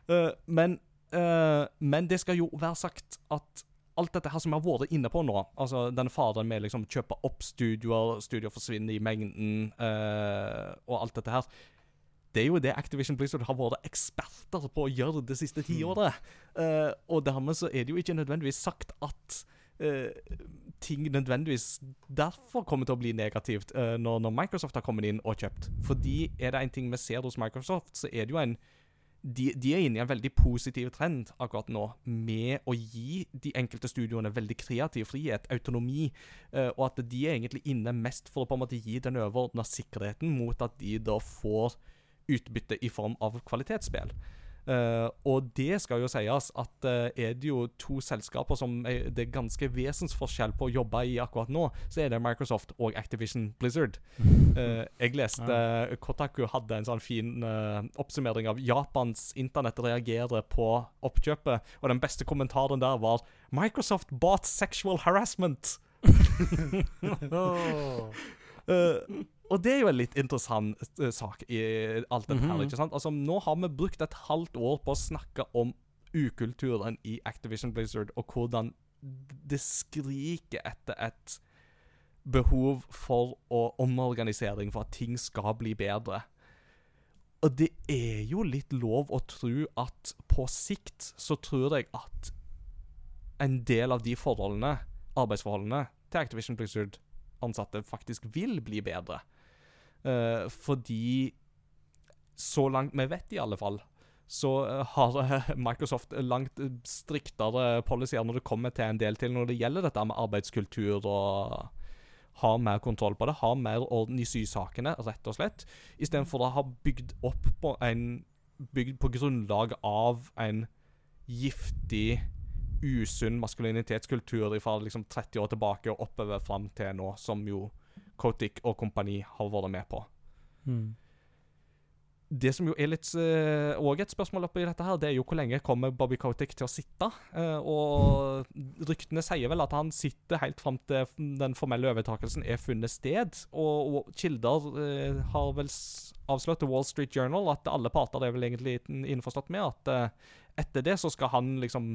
Eh, men, men det skal jo være sagt at alt dette her som vi har vært inne på nå, altså den faren med liksom kjøpe opp studioer, studioer forsvinner i mengden, øh, og alt dette her, det er jo det Activision Blizzard har vært eksperter på å gjøre det siste tiåret. Uh, og dermed så er det jo ikke nødvendigvis sagt at Uh, ting nødvendigvis derfor kommer til å bli negativt uh, når, når Microsoft har kommet inn og kjøpt. Fordi er det en ting vi ser hos Microsoft, så er det jo en de, de er inne i en veldig positiv trend akkurat nå, med å gi de enkelte studioene veldig kreativ frihet, autonomi, uh, og at de er egentlig inne mest for å på en måte gi den overordna sikkerheten mot at de da får utbytte i form av kvalitetsspill. Uh, og det skal jo sies at uh, er det jo to selskaper som er, det er ganske vesensforskjell på å jobbe i akkurat nå, så er det Microsoft og Activision Blizzard. Uh, jeg leste Kotaku hadde en sånn fin oppsummering av Japans internett reagerer på oppkjøpet, og den beste kommentaren der var Microsoft bought sexual harassment. Eh, og det er jo en litt interessant uh, sak i alt dette her. Mhm. ikke sant? Altså, Nå har vi brukt et halvt år på å snakke om ukulturen i Activision Blizzard, og hvordan det skriker etter et behov for å omorganisering for at ting skal bli bedre. Og det er jo litt lov å tro at på sikt så tror jeg at en del av de forholdene, arbeidsforholdene, til Activision Blizzard-ansatte faktisk vil bli bedre. Eh, fordi så langt vi vet, i alle fall, så eh, har eh, Microsoft langt striktere policyer når det kommer til en del til når det gjelder dette med arbeidskultur og har mer kontroll på det, har mer orden i sysakene, rett og slett. Istedenfor å ha bygd opp på en Bygd på grunnlag av en giftig, usunn maskulinitetskultur fra liksom 30 år tilbake og oppover fram til nå, som jo Kotick og kompani har vært med på. Mm. Det som jo er litt òg også et spørsmål oppi dette, her, det er jo hvor lenge kommer Bobby Kotick til å sitte. Eh, og ryktene sier vel at han sitter helt fram til den formelle overtakelsen er funnet sted. Og, og kilder eh, har vel avslørt til Wall Street Journal at alle parter er vel egentlig innforstått med at eh, etter det så skal han liksom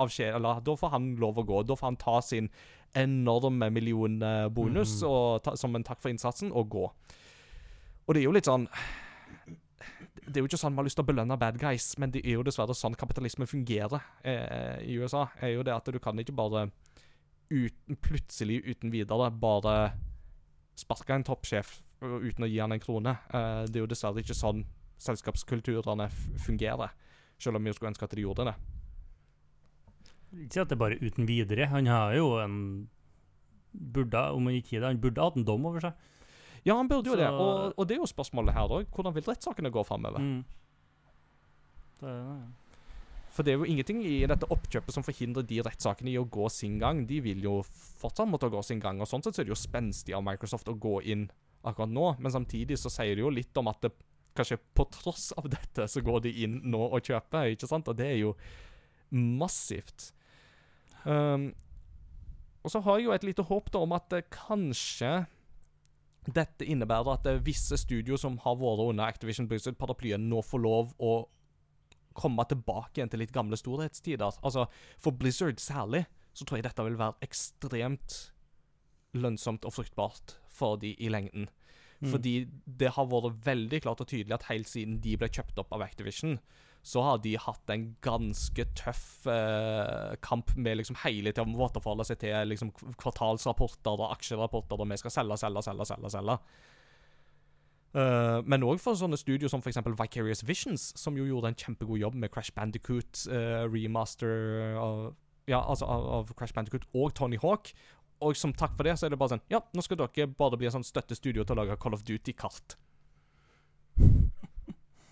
avskjed, eller Da får han lov å gå. Da får han ta sin enorme millionbonus mm. og som en takk for innsatsen, og gå. Og det er jo litt sånn Det er jo ikke sånn man har lyst til å belønne bad guys, men det er jo dessverre sånn kapitalisme fungerer eh, i USA. er jo det at du kan ikke bare uten, plutselig, uten videre, bare sparke en toppsjef uh, uten å gi han en krone. Eh, det er jo dessverre ikke sånn selskapskulturene fungerer, selv om vi skulle ønske at de gjorde det. Ikke at det bare uten videre. Han har jo en Burde, om han ikke det, han burde hatt en dom over seg. Ja, han burde jo Så- det, og, og det er jo spørsmålet her da. Hvordan vil rettssakene gå framover? Mm. Det er- For det er jo ingenting i dette oppkjøpet som forhindrer de rettssakene i å gå sin gang. De vil jo fortsatt måtte gå sin gang, og sånn sett så er det jo spenstig av Microsoft å gå inn akkurat nå. Men samtidig så sier det jo litt om at det, kanskje på tross av dette så går de inn nå og kjøper, ikke sant? Og det er jo massivt. Um, og så har jeg jo et lite håp da om at eh, kanskje dette innebærer at eh, visse studio som har vært under Activision Blizzard-paraplyen, nå får lov å komme tilbake igjen til litt gamle storhetstider. Altså, For Blizzard særlig, så tror jeg dette vil være ekstremt lønnsomt og fruktbart for de i lengden. Mm. Fordi det har vært veldig klart og tydelig at helt siden de ble kjøpt opp av Activision, så har de hatt en ganske tøff eh, kamp med liksom hele tida å forholde seg til liksom kvartalsrapporter og aksjerapporter, og vi skal selge, selge, selge, selge. selge. Uh, men òg for sånne studio som f.eks. Vicarious Visions, som jo gjorde en kjempegod jobb med Crash Bandicoot, uh, remaster av, ja, altså av, av Crash Bandicoot og Tony Hawk. Og som takk for det, så er det bare sånn Ja, nå skal dere bare bli en sånn støttestudio til å lage Call of Duty-kart.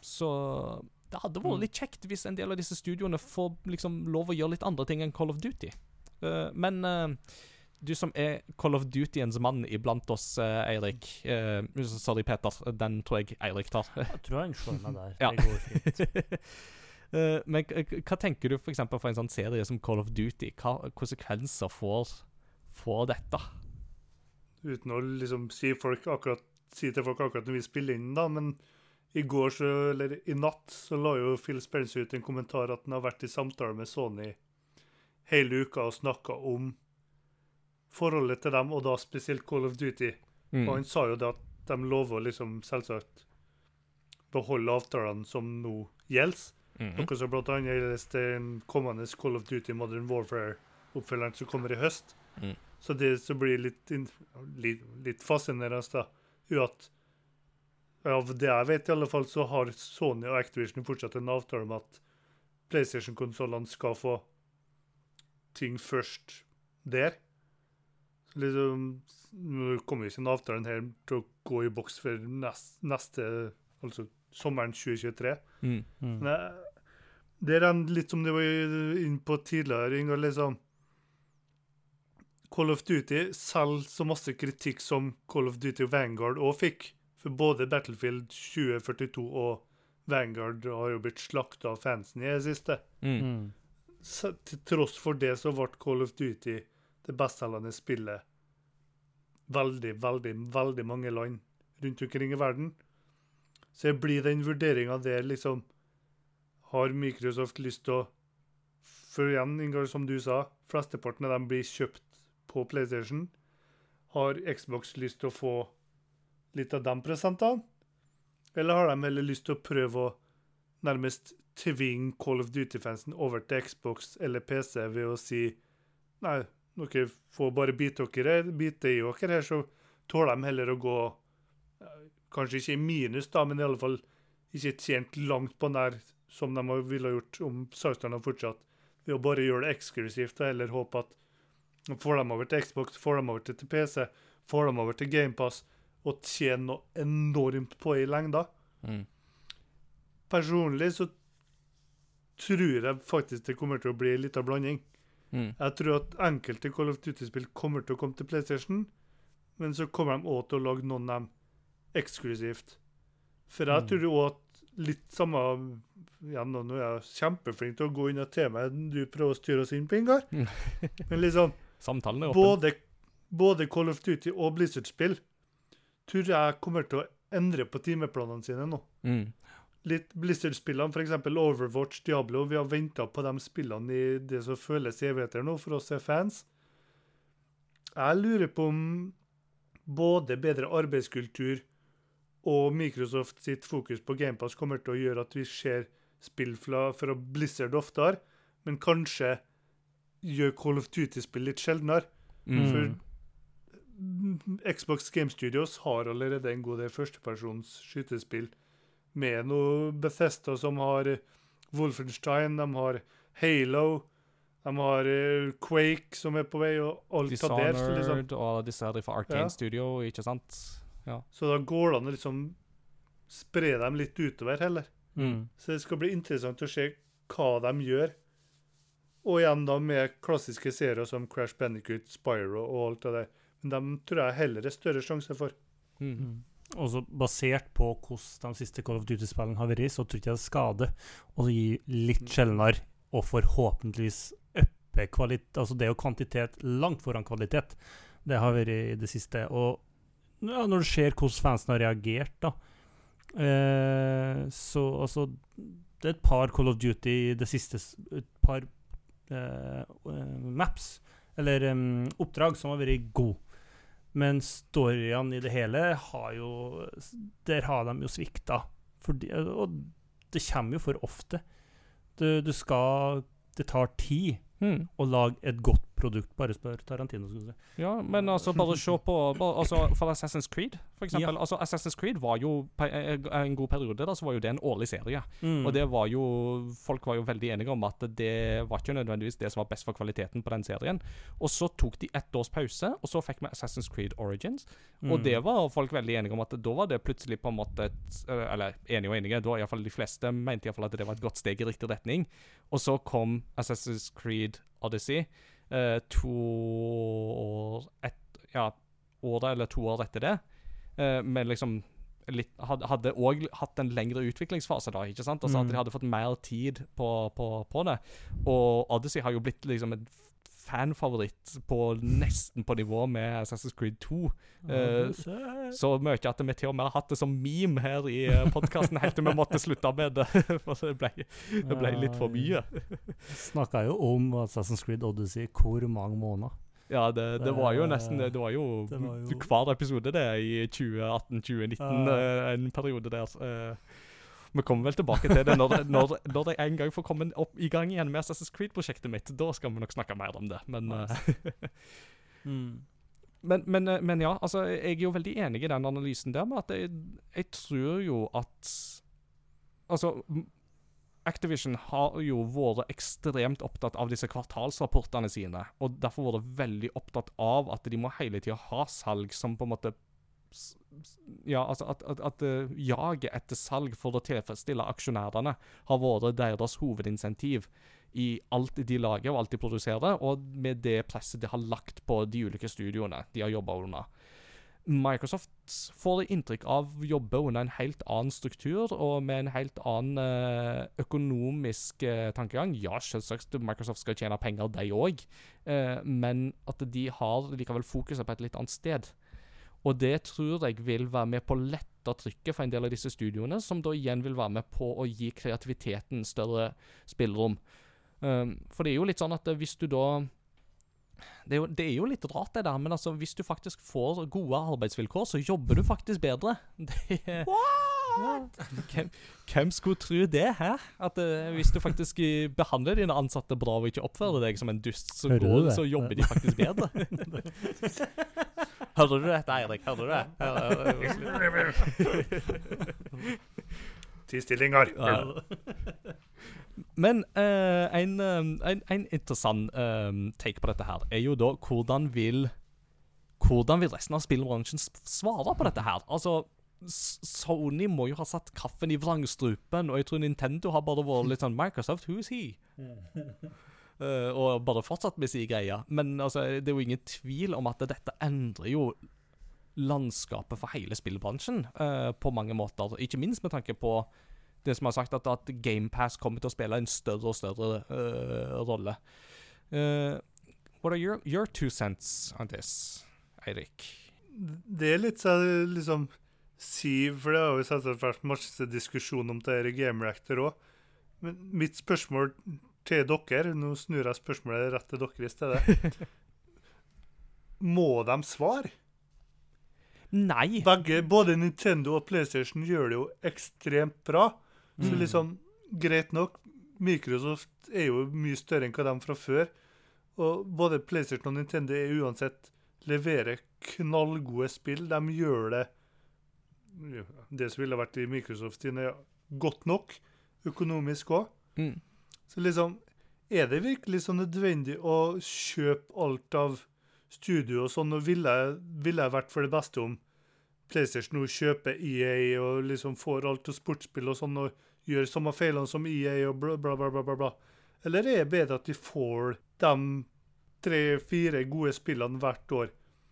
Så det hadde vært Mm. litt kjekt hvis en del av disse studioene får liksom lov å gjøre litt andre ting enn Call of Duty. Uh, men uh, du som er Call of Duty-ens mann iblant oss, uh, Eirik Sorry, Peter. Den tror jeg Eirik tar. Jeg tror han slår meg der. Ja. Det går fint. Eh, men hva tenker du for for en sånn serie som Call of Duty? Hva konsekvenser får, får dette? Uten å liksom si, folk akkurat, si til folk akkurat når vi spiller inn, da, men i går, så, eller i natt, så la jo Phil Spencer ut en kommentar at han har vært i samtale med Sony hele uka og snakka om forholdet til dem, og da spesielt Call of Duty. Mm. Og han sa jo det at de lover å liksom selvsagt beholde avtalene som nå gjelder. Mhm. Noe som annet gjelder den kommende Call of Duty Modern Warfare-oppfølgeren som kommer i høst. Mm. Så det så blir litt, litt, litt fascinerende, da, at av det jeg vet, i alle fall, så har Sony og Activision fortsatt en avtale om at PlayStation-konsollene skal få ting først der. Så liksom, Nå kommer ikke den avtalen her til å gå i boks før neste, neste Altså sommeren 2023. Mm. Mm. Det er litt som det var inne på tidligere, Ingar. Liksom. Call of Duty selger så masse kritikk som Call of Duty Vanguard òg fikk. For både Battlefield 2042 og Vanguard har jo blitt slakta av fansen i det siste. Mm. Så, til tross for det så ble Call of Duty det bestselgende spillet veldig, veldig, veldig mange land rundt omkring i verden. Så det blir den vurderinga der, liksom Har Microsoft lyst til å For igjen, Ingar, som du sa, flesteparten av dem blir kjøpt på PlayStation. Har Xbox lyst til å få litt av de prosentene? Eller har de heller lyst til å prøve å nærmest tvinge Call of Duty-fansen over til Xbox eller PC ved å si Nei, dere får bare bite dere, bite i dere her, så tåler de heller å gå Kanskje ikke i minus, da, men i alle fall ikke tjent langt på nær som de ville gjort om Southern hadde fortsatt, ved å bare gjøre det eksklusivt og heller håpe at får dem over til Xbox, får dem over til PC, får dem over til GamePass og tjene noe enormt på i lengda. Mm. Personlig så tror jeg faktisk det kommer til å bli litt av blanding. Mm. Jeg tror at enkelte Call of Duty-spill kommer til å komme til PlayStation, men så kommer de òg til å lage noen av dem eksklusivt. For jeg Mm. tror òg at litt samme ja, Nå nå er jeg kjempeflink til å gå inn i temaet du prøver å styre oss inn på, Ingar. Mm. Men liksom Samtalen er åpen. både, både Call of Duty og Blizzard-spill tror jeg kommer til å endre på timeplanene sine nå. Mm. Litt Blizzard-spillene, f.eks. Overwatch, Diablo. Vi har venta på de spillene i det som føles evigheter nå, for oss er fans. Jeg lurer på om både bedre arbeidskultur og Microsoft sitt fokus på GamePass kommer til å gjøre at vi ser spill fra, fra Blizzard oftere, men kanskje gjør Call of Duty-spill litt sjeldnere. Mm. For Xbox Game Studios har allerede en god del førstepersons skytespill. Med noe Bethesda som har eh, Wolfenstein, de har Halo, de har eh, Quake som er på vei, og alt av det. Liksom, og disse her fra Arcane Ja. Studio, ikke sant? så da går det an å liksom spre dem litt utover heller. Mm. Så det skal bli interessant å se hva de gjør. Og igjen da med klassiske serier som Crash Bandicoot, Spyro og alt det der. Men dem tror jeg heller er større sjanse for. Mm. Mm. Og så basert på hvordan de siste Call of Duty-spillene har vært, så tror jeg ikke det er skade å gi litt sjeldnere og forhåpentligvis øppe kvalitet Altså det er jo kvantitet langt foran kvalitet. Det har vært i det siste. Og ja, når du ser hvordan fansen har reagert, da eh, Så altså Det er et par Call of Duty i det siste Et par eh, eh, maps, eller um, oppdrag, som har vært gode. Men storyene i det hele har jo Der har de jo svikta. Fordi, og det kommer jo for ofte. Du, du skal Det tar tid Mm. å lage et godt produkt. Bare spør Tarantino. Skulle si. Ja, men altså, bare se på bare, altså, For Assassin's Creed, for eksempel. Altså, Assassin's Creed var jo eh, En god periode da, så var jo det en årlig serie. Mm. Og det var jo Folk var jo veldig enige om at det var ikke nødvendigvis det som var best for kvaliteten på den serien. Og så tok de ett års pause, og så fikk vi Assassin's Creed Origins. Og Mm. det var folk veldig enige om at da var det plutselig på en måte et, eh, Eller enige og enige, da iallfall de fleste mente i hvert fall at det var et godt steg i riktig retning. Og så kom Assassin's Creed Odyssey eh, to år et, Ja, året eller to år etter det. Eh, men liksom litt, hadde òg hatt en lengre utviklingsfase, da. ikke sant? Altså At Mm. de hadde fått mer tid på, på, på det. Og Odyssey har jo blitt liksom en fanfavoritt på nesten på nivå med Assassin's Creed 2. Uh, Så mye at vi til og med har hatt det som meme her i podkasten helt til vi måtte slutte med det. For det ble, det ble litt for mye. Snakka jo om Assassin's Creed Odyssey hvor mange måneder. Ja, det, det var jo nesten Det var jo, Det var jo- hver episode, det, i 2018-2019, Ja. en periode der. Eh. vi kommer vel tilbake til det når, når, når jeg en gang får komme opp i gang igjen med Assassin's Creed-prosjektet mitt. Da skal vi nok snakke mer om det. Men, mm. men, men, eh, men ja, altså, jeg er jo veldig enig i den analysen der med at jeg, jeg tror jo at Altså Activision har jo vært ekstremt opptatt av disse kvartalsrapportene sine, og derfor vært veldig opptatt av at de må hele tida ha salg som på en måte Ja, altså at, at, at eh, jaget etter salg for å tilfredsstille aksjonærene har vært deres hovedinsentiv i alt de lager og alt de produserer, og med det presset de har lagt på de ulike studioene de har jobba under. Microsoft får inntrykk av å jobbe under en helt annen struktur og med en helt annen eh, økonomisk eh, tankegang. Ja, selvsagt Microsoft skal tjene penger, de òg, men at de har likevel fokuset på et litt annet sted. Og det tror jeg vil være med på å lette trykket for en del av disse studioene, som da igjen vil være med på å gi kreativiteten større spillerom. Um, for det er jo litt sånn at eh, hvis du da det er, jo, det er jo litt rart, det der, men altså, hvis du faktisk får gode arbeidsvilkår, så jobber du faktisk bedre. Det What?! ja. hvem, hvem skulle tro det, hæ? At uh, hvis du faktisk eh, behandler dine ansatte bra og ikke oppfører deg som en dust, så, går, så jobber de faktisk bedre. Hører du dette, Eirik? Hører du det? Ti stillinger. Ja. Men eh, en, eh, en, en interessant eh, take på dette her er jo da hvordan vil Hvordan vil resten av spillbransjen svare på dette her? Altså, Sony må jo ha satt kaffen i vrangstrupen, og jeg tror Nintendo har bare vært litt sånn Microsoft, who's he? Eh, og bare fortsatt med sin greie. Men altså, det er jo ingen tvil om at dette endrer jo landskapet for hele spillbransjen uh, på mange måter. Ikke minst med tanke på det som har sagt at, at GamePass kommer til å spille en større og større uh, rolle. Uh, what are your, your two cents on this, Eirik? Det er litt sånn liksom Siv, for det har jo selvsagt vært masse diskusjon om det her i Game Reactor òg. Men mitt spørsmål til dere Nå snur jeg spørsmålet rett til dere i stedet. Må de svare? Nei! Begge, både Nintendo og PlayStation gjør det jo ekstremt bra. Så Mm. liksom, greit nok. Microsoft er jo mye større enn hva de fra før. Og både PlayStation og Nintendo er uansett leverer knallgode spill. De gjør det Det som ville vært i Microsoft sine, ja, godt nok. Økonomisk òg. Mm. Så liksom Er det virkelig så nødvendig å kjøpe alt av studio og sånn? Og ville ville jeg vært for det beste om PlayStation nå kjøper EA og liksom får alt av sportsspill og sånn, og gjør samme feilene som EA og bla, bla, bla, bla, bla. Eller er det bedre at de får de tre-fire gode spillene hvert år,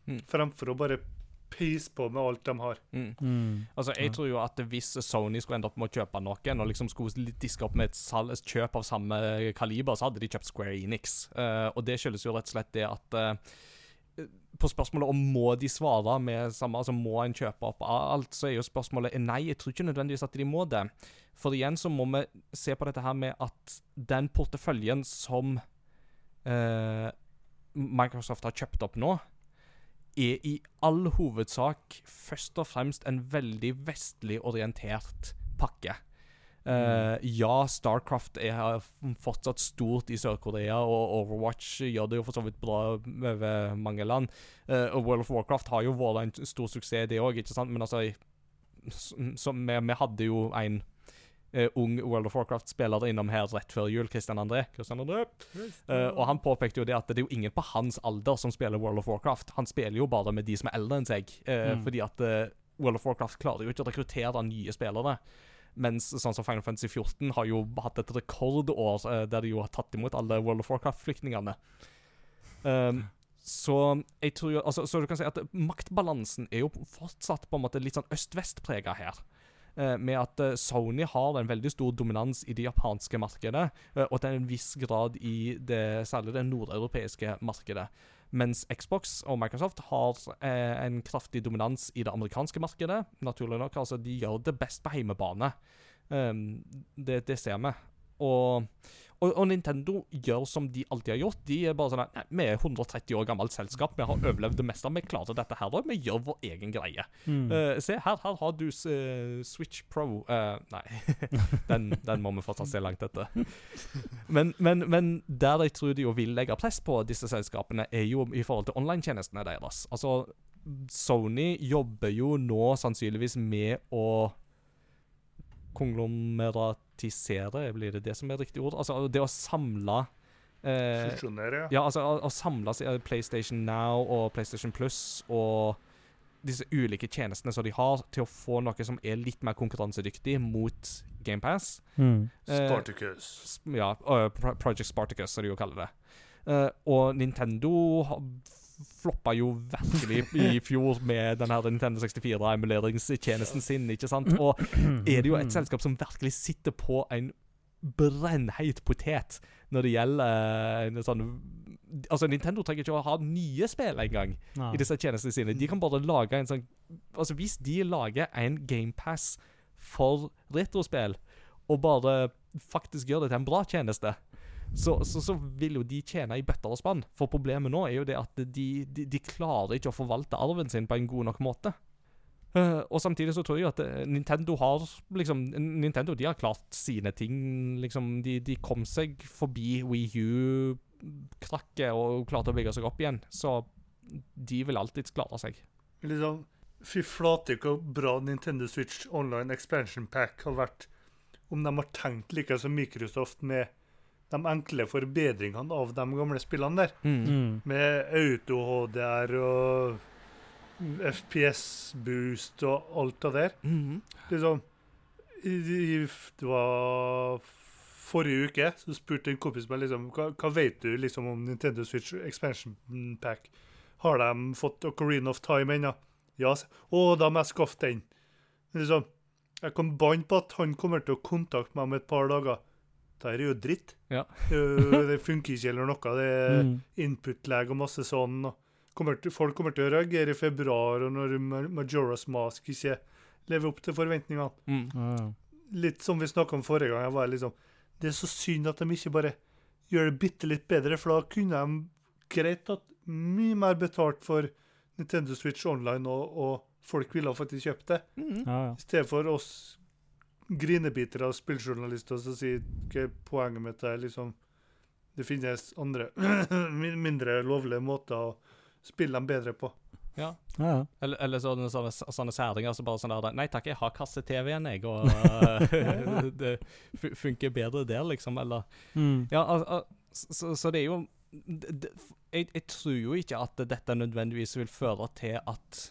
Mm. fremfor å bare peise på med alt de har? Mm. Mm. Altså, jeg tror jo at hvis Sony skulle ende opp med å kjøpe noen, og liksom skulle diske opp med et, et kjøp av samme kaliber, så hadde de kjøpt Square Enix. Uh, og det skyldes jo rett og slett det at uh, På spørsmålet om må de svare med samme, altså må en kjøpe opp alt, så er jo spørsmålet nei, jeg tror ikke nødvendigvis at de må det. For igjen så må vi se på dette her med at den porteføljen som uh, Microsoft har kjøpt opp nå, er i all hovedsak først og fremst en veldig vestlig orientert pakke. Uh, ja, Starcraft er fortsatt stort i Sør-Korea, og Overwatch gjør det jo for så vidt bra over mange land. Uh, og World of Warcraft har jo vært en stor suksess, det òg, ikke sant? Men altså vi hadde jo en eh, ung World of Warcraft-spiller innom her rett før jul, Christian André. Christian André. Uh, og han påpekte jo det at det er jo ingen på hans alder som spiller World of Warcraft. Han spiller jo bare med de som er eldre enn seg, uh, Mm. fordi at World of Warcraft klarer jo ikke å rekruttere nye spillere. Mens sånn som Final Fantasy 14 har jo hatt et rekordår der de jo har tatt imot alle World of Warcraft-flyktningene. Um, så jeg tror jo altså, Så du kan si at maktbalansen er jo fortsatt på en måte litt sånn øst-vest-prega her. Eh, med at eh, Sony har en veldig stor dominans i det japanske markedet, eh, og til en viss grad i det, særlig det nordeuropeiske markedet. Mens Xbox og Microsoft har en kraftig dominans i det amerikanske markedet. Naturlig nok. altså De gjør det best på hjemmebane. Um, det, det ser vi. Og, og, og Nintendo gjør som de alltid har gjort. De er bare sånn at Vi er 130 år gammelt selskap, vi har overlevd det meste. Vi klarer dette her òg. Vi gjør vår egen greie. Mm. Uh, se, her, her har du uh, Switch Pro. uh, nei, den, den må vi fortsatt se langt etter. Men, men, men der jeg tror de jo vil legge press på disse selskapene, er jo i forhold til online-tjenestene deres. Altså, Sony jobber jo nå sannsynligvis med å konglomeratisere, blir det det som er riktig ord? Altså det å samle eh, Fusjonere, ja. ja, altså å, å samle eh, PlayStation Now og PlayStation Plus og disse ulike tjenestene som de har, til å få noe som er litt mer konkurransedyktig mot GamePass. Mm. Eh, Spartacus. Sp- ja, uh, Project Spartacus, som de jo kaller det. Eh, og Nintendo ha- floppa jo virkelig i fjor med den her Nintendo 64-emuleringstjenesten sin, ikke sant? Og er det jo et selskap som virkelig sitter på en brennheit potet når det gjelder eh, en sånn Altså, Nintendo trenger ikke å ha nye spill engang i disse tjenestene sine. De kan bare lage en sånn Altså, hvis de lager en GamePass for retrospill, og bare faktisk gjør det til en bra tjeneste, så, så, så vil jo de tjene i bøtter og spann. For problemet nå er jo det at de, de, de klarer ikke å forvalte arven sin på en god nok måte. Uh, og samtidig så tror jeg at eh, Nintendo har liksom Nintendo de har klart sine ting. liksom De, de kom seg forbi Wii U-krakket og klarte å bygge seg opp igjen. Så de vil alltids klare seg. Liksom, Fy flate hvor bra Nintendo Switch Online Expansion Pack har vært om de har tenkt like som Microsoft med de enkle forbedringene av de gamle spillene der. Mm. Med auto-HDR og FPS-boost og alt det der. Mm. Liksom Det var forrige uke så spurte en kompis meg liksom Hva, hva vet du liksom om Nintendo Switch Expansion Pack? Har de fått Ocarina of Time ennå? Ja. Å, da må jeg skaffe den. Liksom, jeg kan banne på at han kommer til å kontakte meg om et par dager. Det her er jo dritt. Ja. Det funker ikke eller noe. Det er Mm. input-lag og masse sånn. Og kommer til, folk kommer til å reagere i februar, og når Majora's Mask ikke lever opp til forventningene. Mm. Ja. Litt som vi snakka om forrige gang. Jeg var liksom, det er så synd at de ikke bare gjør det bitte litt bedre, for da kunne de greit tatt mye mer betalt for Nintendo Switch Online, og, og folk ville faktisk kjøpt det. Mm. Ja, ja. I stedet for oss grinebitere av spilljournalister som sier hva poenget mitt er liksom Det finnes andre mindre lovlige måter å spille dem bedre på. Ja. Ja, ja. Eller, eller sånne, sånne, sånne særinger som bare sånn der Nei takk, jeg har kasse-TV-en, jeg, og øh, det fu- funker bedre der, liksom. Eller Mm. Ja, al al så, så det er jo det, det, jeg, jeg tror jo ikke at dette nødvendigvis vil føre til at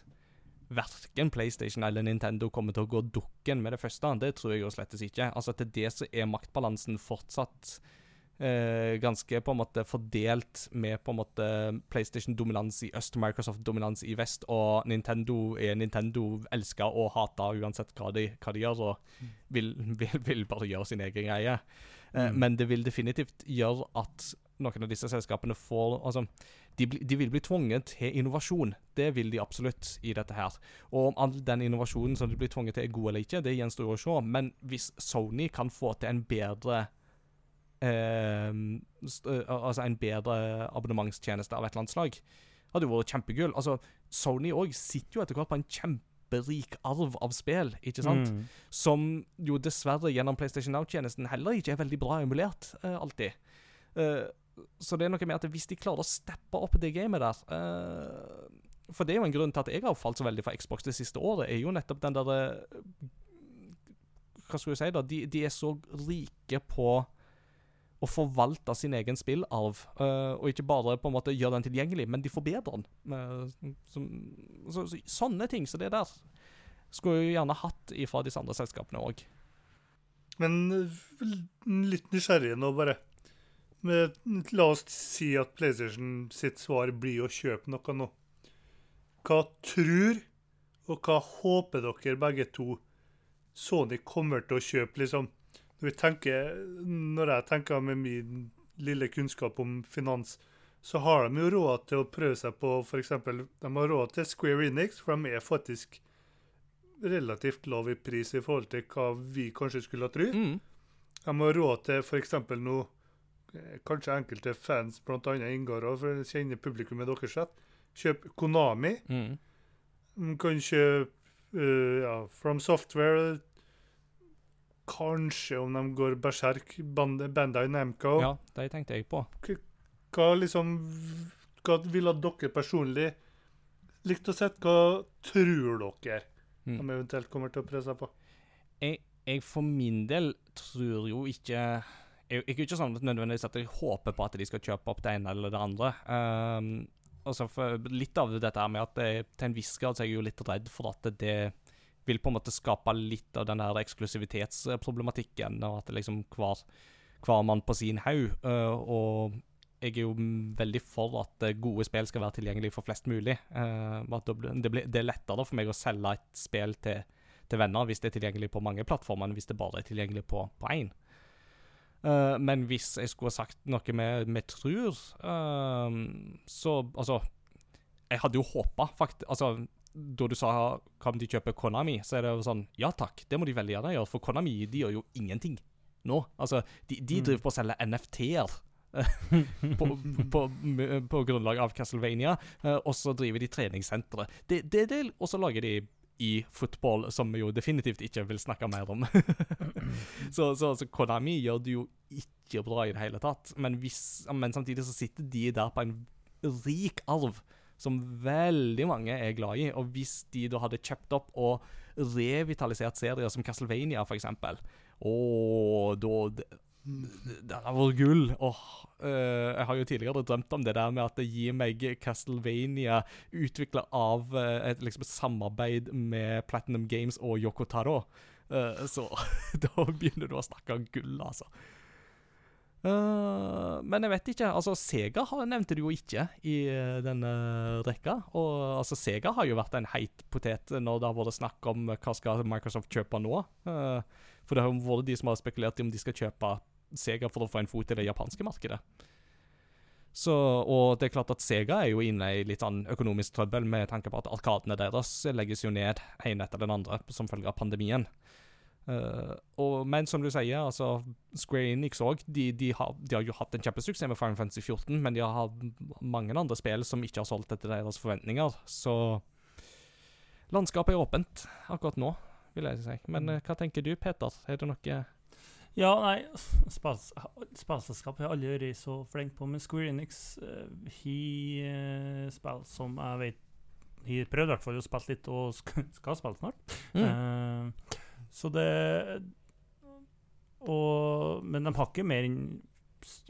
verken PlayStation eller Nintendo kommer til å gå dukken med det første. Det tror jeg jo slettes ikke. Altså Til det så er maktbalansen fortsatt eh, ganske på en måte fordelt med på en måte PlayStation-dominans i øst, Microsoft-dominans i vest, og Nintendo er Nintendo elska og hata uansett hva de, hva de gjør, og vil, vil, vil bare gjøre sin egen greie. Eh, Mm. Men det vil definitivt gjøre at noen av disse selskapene får Altså, de, de vil bli tvunget til innovasjon. Det vil de absolutt i dette her. Og om all den innovasjonen som de blir tvunget til, er god eller ikke, det gjenstår å se. Men hvis Sony kan få til en bedre eh, eh, Altså en bedre abonnementstjeneste av et eller annet slag, hadde jo vært kjempegull. Altså, Sony òg sitter jo etter hvert på en kjemperik arv av spill, ikke sant? Mm. som jo dessverre gjennom PlayStation Now-tjenesten heller ikke er veldig bra emulert eh, alltid. Eh, så det er noe med at hvis de klarer å steppe opp det gamet der uh, For det er jo en grunn til at jeg har falt så veldig for Xbox det siste året, er jo nettopp den derre Hva skal du si, da? De, de er så rike på å forvalte sin egen spillarv, uh, og ikke bare på en måte gjøre den tilgjengelig, men de forbedrer den. Uh, så, så, så, sånne ting som det der skulle jeg gjerne hatt ifra disse andre selskapene òg. Men litt nysgjerrig nå, bare. Men, la oss si at PlayStation sitt svar blir å kjøpe noe nå. Hva tror og hva håper dere begge to Sony kommer til å kjøpe, liksom? Når, vi tenker, når jeg tenker med min lille kunnskap om finans, så har de jo råd til å prøve seg på f.eks. De har råd til Square Enix, for de er faktisk relativt lav i pris i forhold til hva vi kanskje skulle ha trodd. Mm. De har råd til f.eks. noe Kanskje enkelte fans, bl.a. Ingar, og for å kjenne publikummet deres rett. Kjøp Konami. Mm. Man kan kjøpe uh, ja, From Software. Kanskje, om de går berserk, Band Bandai Namco. Ja, det tenkte jeg på. Hva liksom Hva ville dere personlig likt å sett? Hva tror dere Mm. de eventuelt kommer til å presse på? Jeg, jeg for min del tror jo ikke jo ikke sånn at nødvendigvis at jeg håper på at de skal kjøpe opp det ene eller det andre. Um, altså Litt av dette her med at jeg, til en viss grad så er jeg jo litt redd for at det vil på en måte skape litt av den der eksklusivitetsproblematikken, og at liksom hver, hver mann på sin haug. uh, og jeg er jo veldig for at gode spill skal være tilgjengelig for flest mulig. Uh, at det, blir- det, er lettere for meg å selge et spill til, til venner hvis det er tilgjengelig på mange plattformer, enn hvis det bare er tilgjengelig på én. Eh, men hvis jeg skulle ha sagt noe med, med trur, uh, så Altså, jeg hadde jo håpa, faktisk Altså, da du sa kan de kjøpe Konami, så er det jo sånn Ja takk, det må de veldig gjerne gjøre, for Konami de gjør jo ingenting nå. Altså, de, de Mm. driver på å selge NFT-er på, på, på, på grunnlag av Castlevania, uh, og så driver de treningssentre. Det, det, det, og så lager de i fotball, som vi jo definitivt ikke vil snakke mer om. så, så, så Konami gjør det jo ikke bra i det hele tatt. Men, hvis, men samtidig så sitter de der på en rik arv som veldig mange er glad i. Og hvis de da hadde kjøpt opp og revitalisert serier som Castlevania, f.eks. og da det har vært gull. Oh, øh, jeg har jo tidligere drømt om det der med at det gir meg Castlevania utvikla av øh, et liksom, samarbeid med Platinum Games og Yoko Taro. Øh, så da begynner du å snakke om gull, altså. Uh, men jeg vet ikke. altså Sega nevnte du jo ikke i uh, denne rekka. Og altså Sega har jo vært en heit potet når det har vært snakk om hva skal Microsoft kjøpe nå. Uh, for det har vært de som har spekulert i om de skal kjøpe Sega for å få en fot i det japanske markedet. Så, og det er klart at Sega er jo inne i litt sånn økonomisk trøbbel med tanke på at arkadene deres legges jo ned en etter den andre som følge av pandemien. Uh, og, men som du sier, altså Square Enix òg, de, de, de, har jo hatt en kjempesuksess med Final Fantasy 14, men de har hatt mange andre spill som ikke har solgt etter deres forventninger. Så landskapet er åpent akkurat nå, vil jeg si. Men uh, hva tenker du, Peter? Er det noe ja, nei, spillselskap har jeg aldri vært så flink på, men Square Enix har uh, spill som jeg vet Har prøvd i hvert fall å spille litt, og skal spille snart. Mm. Uh, så det og, Men de har ikke mer enn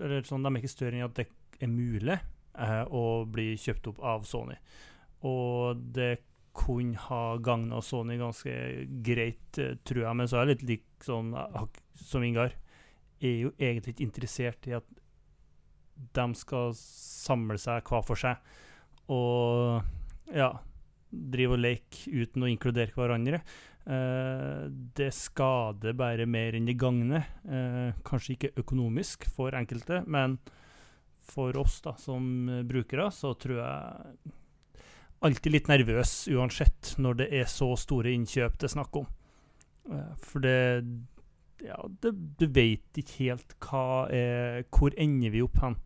Eller sånn, de er ikke større enn at det er mulig uh, å bli kjøpt opp av Sony. Og det kunne ha gagna Sony ganske greit, tror jeg. Men så er jeg litt lik sånn som Ingar, er jo egentlig ikke interessert i at de skal samle seg hver for seg og ja, drive og leke uten å inkludere hverandre. Eh, det skader bare mer enn det gagner. Eh, kanskje ikke økonomisk for enkelte, men for oss da, som brukere, så tror jeg alltid litt nervøs uansett når det er så store innkjøp det er snakk om. Uh, for det ja, det, du vet ikke helt hva er Hvor ender vi opp hen?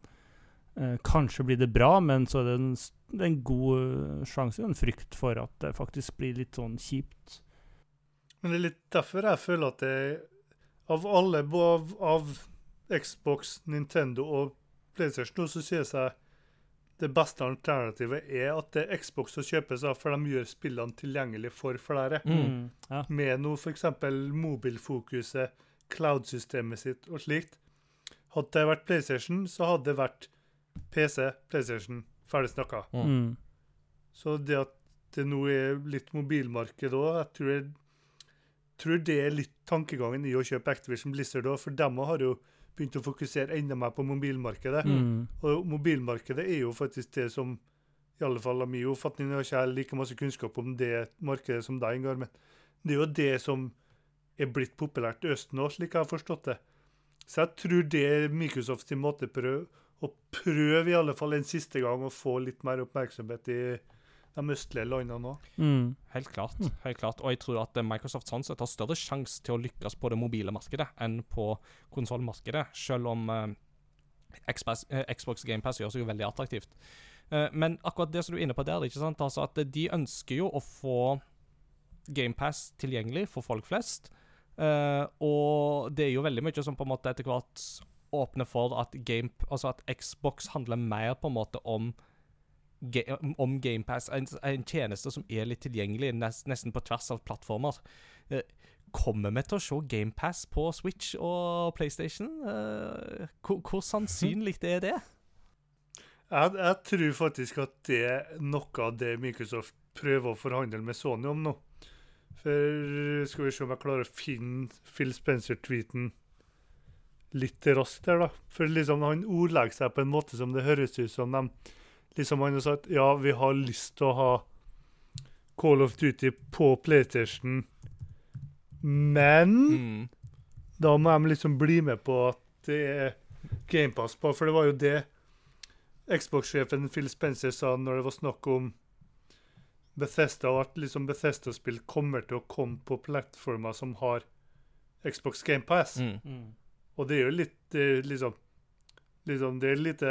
Eh, kanskje blir det bra, men så er det en, det er en god eh, sjanse en frykt for at det faktisk blir litt sånn kjipt. Men det er litt derfor jeg føler at det Av alle, av, av Xbox, Nintendo og PlayStation, så synes jeg det beste alternativet er at det er Xbox som kjøpes av, for de gjør spillene tilgjengelig for flere. Mm, ja. Med noe f.eks. mobilfokuset, cloud-systemet sitt og slikt. Hadde det vært PlayStation, så hadde det vært PC, PlayStation, ferdig snakka. Mm. Så det at det nå er litt mobilmarked òg, jeg tror, jeg tror, det er litt tankegangen i å kjøpe Activision Blizzard òg, for dem har jo begynt å fokusere enda mer på mobilmarkedet. Mm. Og mobilmarkedet er jo faktisk det som i alle fall av min oppfatning, jeg har ikke like masse kunnskap om det markedet som deg, engang, men det er jo det som er blitt populært Østen òg, slik jeg har forstått det. Så jeg tror det er Microsofts måte prøve, å prøve i alle fall en siste gang å få litt mer oppmerksomhet i de østlige landene òg. Mm. Helt klart. helt klart. Og jeg tror at Microsoft sånn sett har større sjanse til å lykkes på det mobile markedet enn på konsollmarkedet, selv om eh, Xbox, Xbox GamePass gjør seg jo veldig attraktivt. Eh, men akkurat det som du er inne på der, ikke sant? Altså at de ønsker jo å få GamePass tilgjengelig for folk flest. Eh, og det er jo veldig mye som på en måte etter hvert åpner for at, game, altså at Xbox handler mer på en måte om, om GamePass. En, en tjeneste som er litt tilgjengelig nest, nesten på tvers av plattformer. Uh, kommer vi til å se GamePass på Switch og PlayStation? Uh, hvor, hvor, sannsynlig er det? Jeg, jeg, tror faktisk at det er noe av det Microsoft prøver å forhandle med Sony om nå. For skal vi se om jeg klarer å finne Phil Spencer-tweeten litt raskt her, da. For liksom han ordlegger seg på en måte som det høres ut som de liksom Han har sagt ja, vi har lyst til å ha Call of Duty på PlayStation, men Mm. da må de liksom bli med på at det er GamePass på, for det var jo det Xbox-sjefen Phil Spencer sa når det var snakk om Bethesda, og at liksom Bethesda-spill kommer til å komme på plattformer som har Xbox GamePass. Mm. Mm. Og det er jo litt eh, liksom Liksom, det er lite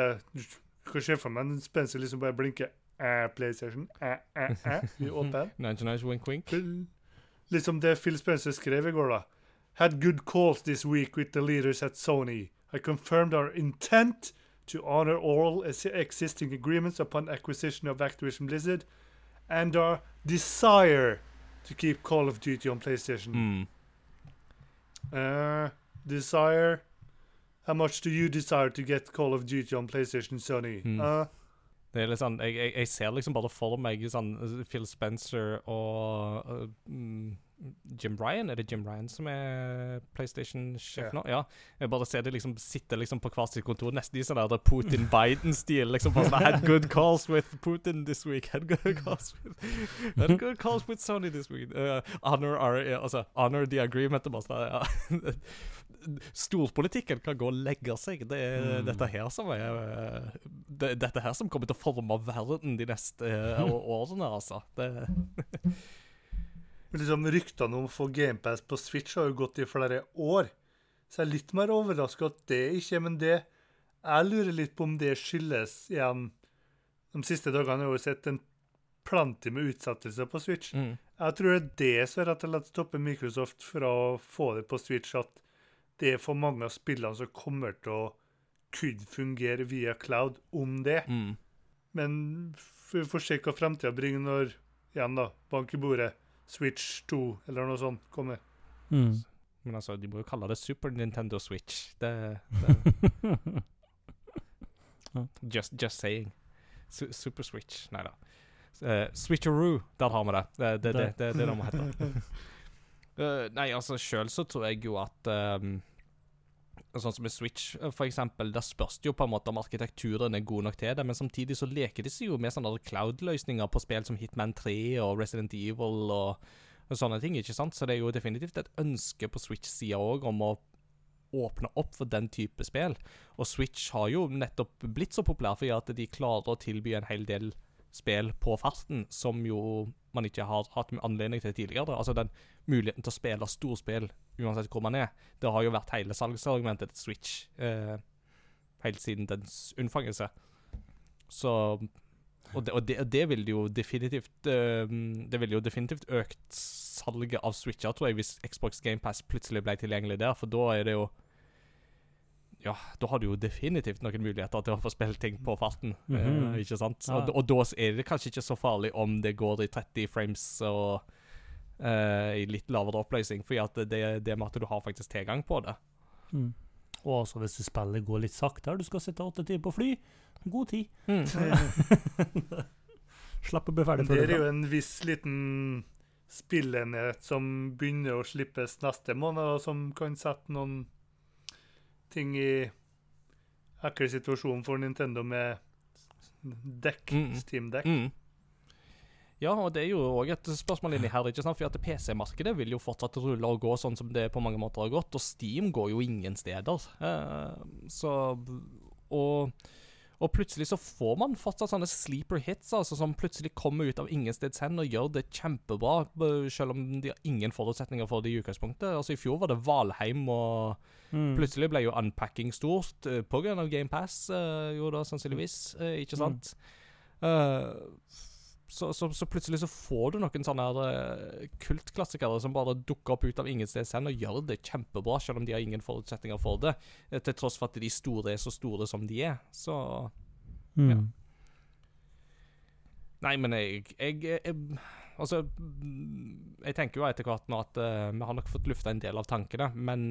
Du kan se for meg en Spencer liksom bare blinker eh, PlayStation eh, eh, eh, i åpen. Wink, wink. Liksom det Phil Spencer skrev i går, da. Had good calls this week with the leaders at Sony. I confirmed our intent to honor all existing agreements upon acquisition of Activision Blizzard and our desire to keep Call of Duty on PlayStation. Mm. Uh, desire. How much do you desire to get Call of Duty on PlayStation, Sony? Mm. Uh, Det er litt sånn, jeg, jeg, jeg ser liksom bare for meg sånn uh, Phil Spencer og uh, mm, Jim Ryan. Er det Jim Ryan som er PlayStation-sjef yeah. nå? Ja. Jeg bare ser de liksom sitter liksom på hvert sitt kontor, nesten i sånn der Putin-Biden-stil. liksom bare sånn, Had good calls with Putin this week. Had good calls with, had good calls with Sony this week. Uh, honor our, altså, honor the agreement. Bare sånn, ja. Storpolitikken kan gå og legge seg. Det er Mm. dette her som er uh, det, Dette her som kommer til å forme verden de neste uh, årene, altså. Det, liksom Ryktene om å få GamePass på Switch har jo gått i flere år. Så jeg er litt mer overraska at det ikke Men det jeg lurer litt på om det skyldes igjen De siste dagene har jeg jo sett en plenty med utsettelser på Switch. mm. Jeg tror det er det som rett og slett stopper Microsoft fra å få det på Switch, at det er for mange av spillene som kommer til å kunne fungere via cloud om det. Mm. Men vi får se hva framtida bringer når igjen da, bank i bordet, Switch 2 eller noe sånt kommer. Mm. Men altså, de må jo kalle det Super Nintendo Switch. Det, det just, just saying. Su Super Switch. Nei da. Uh, Switcheroo, der har vi det. Det det- det- det- det er det det må hete. Eh, nei, altså, sjøl så tror jeg jo at um, Sånn som med Switch, eh, for eksempel, der spørs det jo på en måte om arkitekturen er god nok til det, men samtidig så leker de seg jo med sånne cloud-løsninger på spill som Hitman 3 og Resident Evil og, og sånne ting, ikke sant? Så det er jo definitivt et ønske på Switch-sida òg om å åpne opp for den type spill. Og Switch har jo nettopp blitt så populær fordi at de klarer å tilby en hel del spill på farten, som jo man ikke har hatt anledning til tidligere. Altså den muligheten til å spille storspill uansett hvor man er. Det har jo vært hele salgsargumentet til Switch eh, helt siden dens unnfangelse. Så Og det, og det, det vil jo definitivt eh, Det ville jo definitivt økt salget av Switcher, tror jeg, hvis Xbox GamePass plutselig ble tilgjengelig der, for da er det jo ja, da har du jo definitivt noen muligheter til å få spilt ting på farten. Mm -hmm. uh, ikke sant? Ja. Og, og da er det kanskje ikke så farlig om det går i 30 frames og uh, i litt lavere oppløsning, fordi at det, det med at du har faktisk tilgang på det. Mm. Og også hvis spillet går litt saktere, du skal sitte åtte timer på fly, god tid. Slapp å bli ferdig før det er jo en viss liten spillenhet som begynner å slippes neste måned, og som kan sette noen ting i ekkel situasjon for Nintendo med dekk, Mm. Steam-dekk. Mm. Ja, og det er jo òg et spørsmål inni her, ikke sant? for at PC-markedet vil jo fortsatt rulle og gå sånn som det på mange måter har gått, og Steam går jo ingen steder. Eh, så og, og plutselig så får man fortsatt sånne sleeper hits, altså, som plutselig kommer ut av ingensteds hen og gjør det kjempebra, selv om de har ingen forutsetninger for det i utgangspunktet. Altså I fjor var det Valheim, og Mm. plutselig ble jo unpacking stort uh, pga. GamePass, uh, jo da sannsynligvis, uh, ikke sant? Eh, så, så, så plutselig så får du noen sånne her, eh, kultklassikere som bare dukker opp ut av ingen steds hen og gjør det kjempebra, selv om de har ingen forutsetninger for det. eh, Til tross for at de store er så store som de er. Så Mm. ja. Nei, men jeg, jeg, jeg Altså, mm, jeg tenker jo etter hvert nå at uh, vi har nok fått lufta en del av tankene, men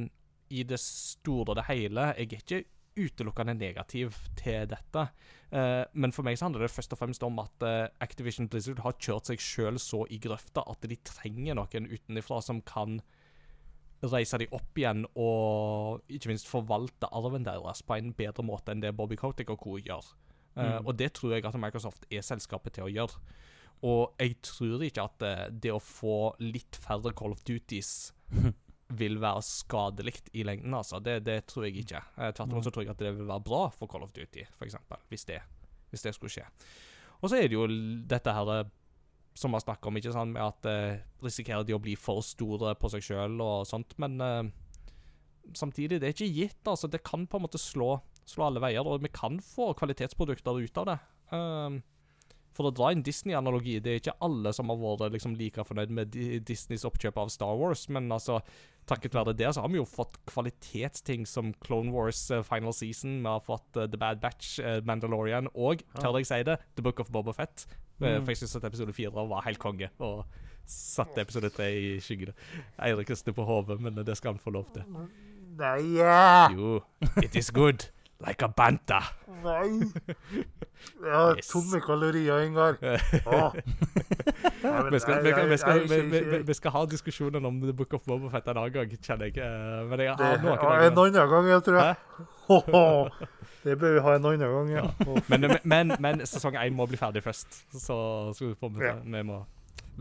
i det store og det hele Jeg er ikke utelukkende negativ til dette. Uh, men for meg så handler det først og fremst om at uh, Activision Blizzard har kjørt seg sjøl så i grøfta at de trenger noen utenifra som kan reise de opp igjen og ikke minst forvalte arven deres på en bedre måte enn det Bobby Kotick og co. gjør. Uh, Mm. Og det tror jeg at Microsoft er selskapet til å gjøre. Og jeg tror ikke at det å få litt færre Call of Duties vil være skadelig i lengden, altså. Det, det tror jeg ikke. Eh, Tvert imot så tror jeg at det vil være bra for Call of Duty, eksempel, hvis det, hvis det skulle skje. Og så er det jo dette her eh, som vi har snakket om, ikke sant, med at eh, risikerer de å bli for store på seg sjøl og sånt, men eh, samtidig, det er ikke gitt, altså. Det kan på en måte slå slå alle veier, og vi kan få kvalitetsprodukter ut av det. Um, for å dra en Disney-analogi, det er ikke alle som har vært liksom, like fornøyd med Disneys oppkjøp av Star Wars, men altså, takket være det så har vi jo fått kvalitetsting som Clone Wars uh, Final Season, vi har fått uh, The Bad Batch, uh, Mandalorian, og, tør jeg si det, The Book of Boba Fett. Mm. For jeg synes at episode 4 var helt konge, og satte episode 3 i skyggene. Eirik rister på hodet, men det skal han få lov til. Nei, ja. Jo, it is good, like a banta. Nei. Har Yes. tomme kalorier, Ingar. Nei, Vi skal, vi, vi, skal, vi, jeg- vi, jeg- vi skal ha diskusjonen om The Book of Boba Fett en annen gang, kjenner jeg. Eh, Men jeg har noen ja, en annen gang, jeg tror jeg. Det bør vi ha en annen gang, ja. Men, men, men, sesong én må bli ferdig først, så, skal vi, får, Ja. vi må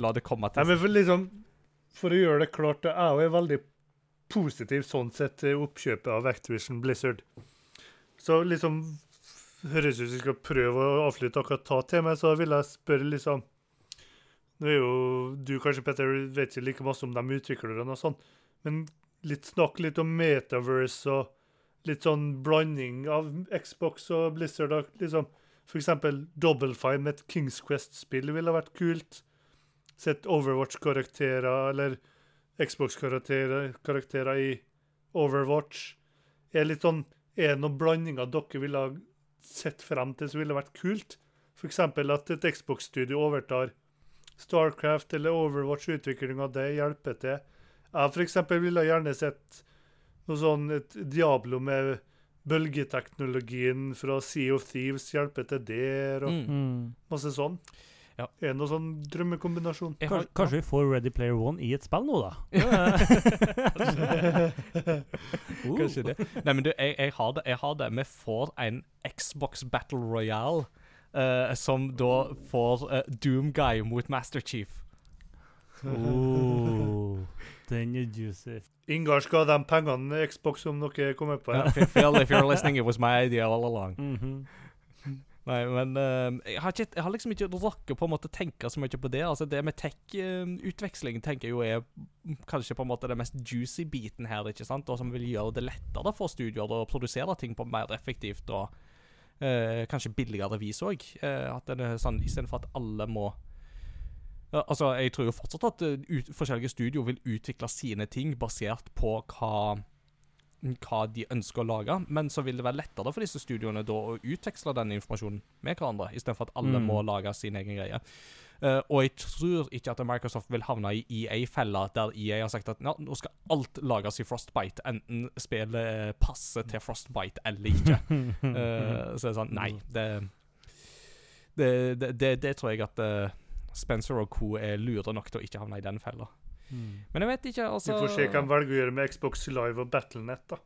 la det komme til. Nei, for liksom For å gjøre det klart, jeg er jo veldig positiv sånn sett til oppkjøpet av Activision Blizzard. Så liksom Høres ut som vi skal prøve å avslutte akkurat ta til meg, så vil jeg spørre liksom Nå er jo du kanskje, Petter, vet ikke like masse om de utviklerne og sånn, men litt snakk litt om Metaverse og litt sånn blanding av Xbox og Blizzard. og Liksom, eksempel Double Fine med et Kings Quest-spill ville vært kult sett Overwatch-karakterer eller Xbox-karakterer karakterer i Overwatch. Er litt sånn Er det noen blandinger dere ville ha sett frem til som ville vært kult? F.eks. at et Xbox-studio overtar Starcraft eller Overwatch-utvikling av det hjelper til. Jeg f.eks. ville gjerne sett noe sånn et Diablo med bølgeteknologien fra Sea of Thieves hjelpe til der, og Mm. Mm. masse sånn. Ja. Er det noe sånn drømmekombinasjon? Har- Kanskje, kanskje vi får Ready Player One i et spill nå, da? Uh. Kanskje det. Nei, men du, jeg, jeg, har det, jeg har det. Vi får en Xbox Battle Royale uh, som da får uh, Doomguy mot Master Chief. Oh, den er juicy. Ingar skal ha de pengene Xbox om noe kommer på. Ja, Ja. Phil, if you're listening, it was my idea all along. Mhm. Nei, men eh, jeg, har ikke, jeg har liksom ikke rukket på en måte tenke så mye på det. Altså Det med tech-utveksling tenker jeg jo er kanskje på en måte den mest juicy biten her, ikke sant? Og som vil gjøre det lettere for studioer å produsere ting på mer effektivt og eh, kanskje billigere vis òg. det er sånn istedenfor at alle må altså, Jeg tror jo fortsatt at eh, ut, forskjellige studio vil utvikle sine ting basert på hva hva de ønsker å lage, men så vil det være lettere for disse studioene da å utveksle den informasjonen med hverandre, istedenfor at alle Mm. må lage sin egen greie. Uh, og jeg tror ikke at Microsoft vil havne i EA-fella, der EA har sagt at ja, nå skal alt lages i Frostbite, enten spillet passer til Frostbite eller ikke. uh, så det er sånn Nei, det Det, det, det, det tror jeg at uh, Spencer og co. er lure nok til å ikke havne i den fella. Mm. Men jeg vet ikke, Vi altså får se hva han velger å gjøre med Xbox Live og Battlenet. da.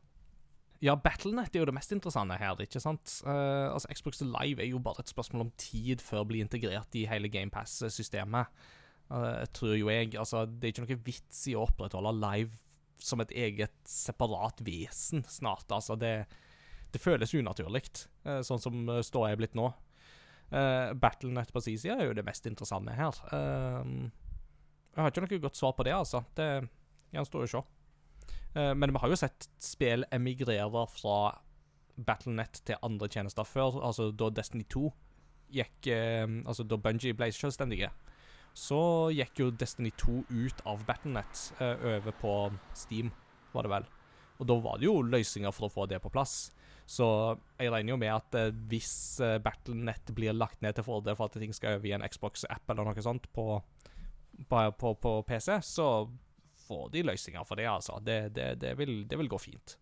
Ja, Battlenet er jo det mest interessante her, ikke sant? Uh, altså, Xbox Live er jo bare et spørsmål om tid før å bli integrert i hele GamePass-systemet. Uh, tror jo jeg Altså, det er ikke noe vits i å opprettholde Live som et eget separat vesen snart. Altså, det, det føles unaturlig, uh, sånn som uh, ståa er blitt nå. Uh, Battlenet på sin side er jo det mest interessante her. Eh, jeg har ikke noe godt svar på det, altså. Det gjenstår å se. Eh, men vi har jo sett spill emigrere fra Battlenet til andre tjenester før. Altså da Destiny 2 gikk eh, Altså da Bungie ble selvstendige, så gikk jo Destiny 2 ut av Battlenet eh, over på Steam, var det vel. Og da var det jo løsninger for å få det på plass. Så jeg regner jo med at eh, hvis eh, Battlenet blir lagt ned til fordel for at ting skal over i en Xbox-app eller noe sånt på, på, på, på PC, så får de løsninger for det, altså. Det, det, det, vil, det vil gå fint.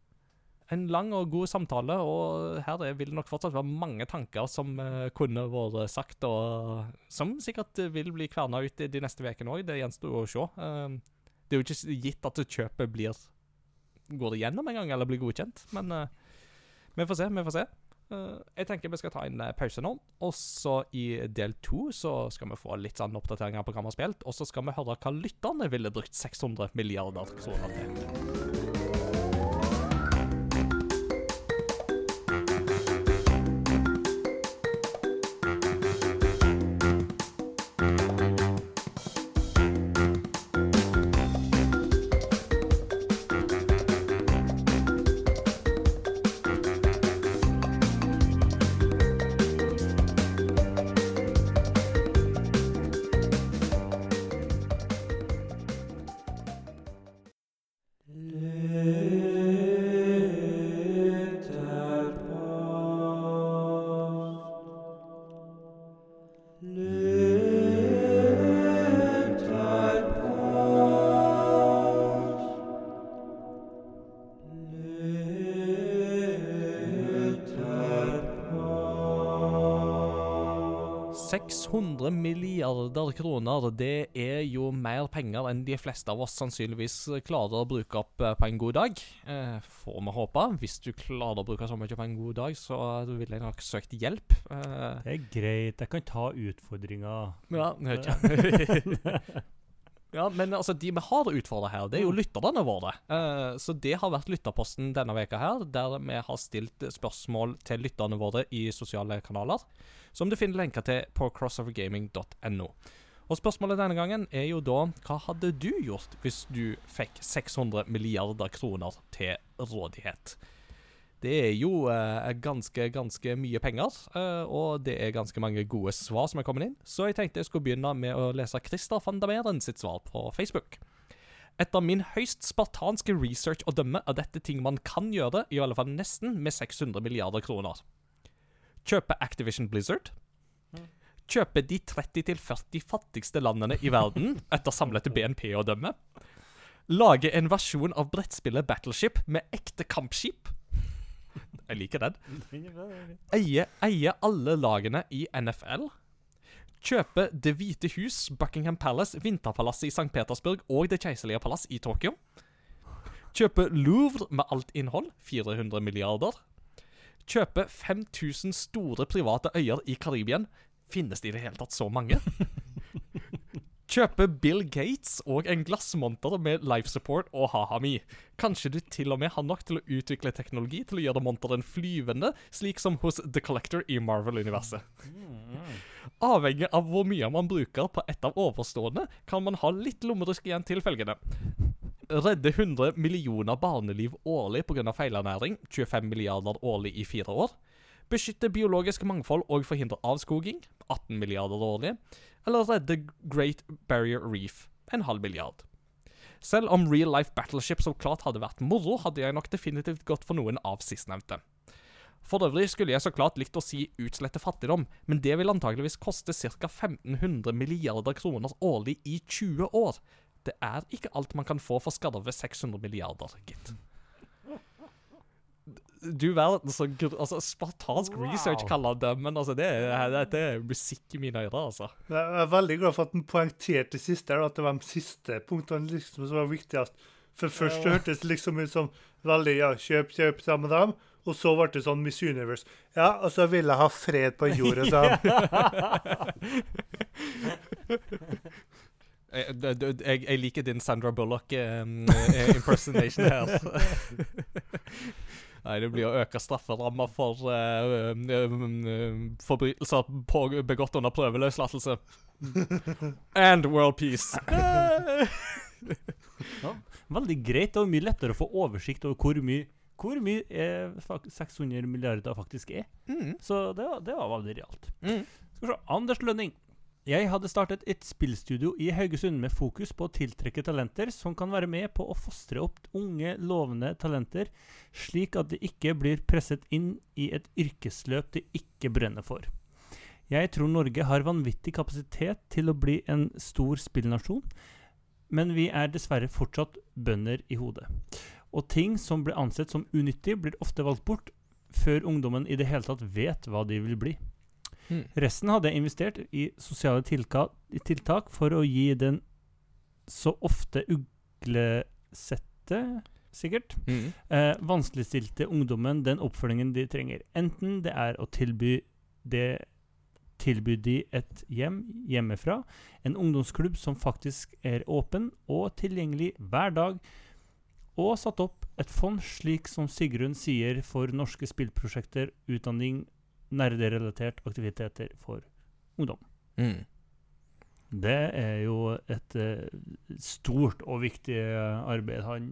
En lang og god samtale, og her er- vil det nok fortsatt være mange tanker som uh, kunne vært sagt, og som sikkert vil bli kverna ut i de neste ukene òg. Det gjenstår å se. Uh, det er jo ikke gitt at kjøpet blir går igjennom en gang, eller blir godkjent, men uh, vi får se. Vi får se. Eh, jeg tenker vi skal ta en eh, pause nå, og så i del to skal vi få litt sånn oppdateringer på hva vi har spilt, og så skal vi høre hva lytterne ville brukt 600 milliarder kroner til. 600 milliarder kroner, det er jo mer penger enn de fleste av oss sannsynligvis klarer å bruke opp eh, på en god dag. Eh, får vi håpe. Hvis du klarer å bruke så mye på en god dag, så ville jeg nok søkt hjelp. Eh, Det er greit. Jeg kan ta utfordringa. ja. ja, men altså, de vi har utfordra her, det er jo lytterne våre. Uh, så det har vært lytterposten denne veka her, der vi har stilt spørsmål til lytterne våre i sosiale kanaler, som du finner lenker til på crossovergaming.no. Og spørsmålet denne gangen er jo da hva hadde du gjort hvis du fikk 600 milliarder kroner til rådighet? Det er jo eh, ganske, ganske mye penger, eh, og det er ganske mange gode svar som er kommet inn. Så jeg tenkte jeg skulle begynne med å lese Christer van der sitt svar på Facebook. Etter min høyst spartanske research å dømme er dette ting man kan gjøre, i alle fall nesten, med 600 milliarder kroner. Kjøpe Activision Blizzard. Kjøpe de 30-40 fattigste landene i verden etter samlet BNP å dømme. Lage en versjon av brettspillet Battleship med ekte kampskip. Jeg liker den. Eie, eie alle lagene i NFL. Kjøpe Det hvite hus, Buckingham Palace, Vinterpalasset i St. Petersburg og Det keiserlige palass i Tokyo. Kjøpe Louvre med alt innhold, 400 milliarder. Kjøpe 5000 store private øyer i Karibien. Finnes det i det hele tatt så mange? Kjøpe Bill Gates og en glassmonter med life support og ha-ha-mi. Kanskje du til og med har nok til å utvikle teknologi til å gjøre monteren flyvende, slik som hos The Collector i Marvel-universet. Avhengig av hvor mye man bruker på et av overstående, kan man ha litt lommerusk igjen til følgende. Redde 100 millioner barneliv årlig pga. feilernæring, 25 milliarder årlig i fire år. Beskytte biologisk mangfold og forhindre avskoging, 18 milliarder årlig. Eller redde Great Barrier Reef, en halv milliard. Selv om real life battleship så klart hadde vært moro, hadde jeg nok definitivt gått for noen av sistnevnte. For øvrig skulle jeg så klart likt å si utslette fattigdom, men det vil antageligvis koste ca. 1500 milliarder kroner årlig i 20 år. Det er ikke alt man kan få for skarve 600 milliarder, gitt. Du verden, så altså, Spartansk Wow. research kaller det, men altså, det, er- det er musikk i mine ører, altså. Jeg er veldig glad for at den poengterte siste, at det var de siste punktene liksom som var viktigst. For først ja. hørtes det liksom ut som veldig ja, kjøp, kjøp sammen med dem. Og så ble det sånn Miss Universe. Ja, og så vil jeg ha fred på jorda, sa han. Jeg, det- det- jeg, liker din Sandra Bullock-impersonation her. Nei, det blir å øke strafferamma for eh, forbrytelser på, begått under prøveløslatelse. And world peace. Veldig greit. og mye lettere å få oversikt over hvor mye hvor mye eh, 600 milliarder faktisk er. Mm. Så det var, det var veldig realt. Mm. Skal vi se. Anders Lønning. Jeg hadde startet et spillstudio i Haugesund med fokus på å tiltrekke talenter som kan være med på å fostre opp unge, lovende talenter, slik at de ikke blir presset inn i et yrkesløp de ikke brenner for. Jeg tror Norge har vanvittig kapasitet til å bli en stor spillnasjon, men vi er dessverre fortsatt bønder i hodet. Og ting som blir ansett som unyttig, blir ofte valgt bort før ungdommen i det hele tatt vet hva de vil bli. Mm. Resten hadde jeg investert i sosiale tiltak for å gi den så ofte uglesette, sikkert, Mm. eh, vanskeligstilte ungdommen den oppfølgingen de trenger. Enten det er å tilby det tilby de et hjem hjemmefra, en ungdomsklubb som faktisk er åpen og tilgjengelig hver dag, og satt opp et fond, slik som Sigrun sier, for norske spillprosjekter, utdanning, nerderelatert aktiviteter for ungdom. Mm. Det er jo et eh, stort og viktig eh, arbeid. Han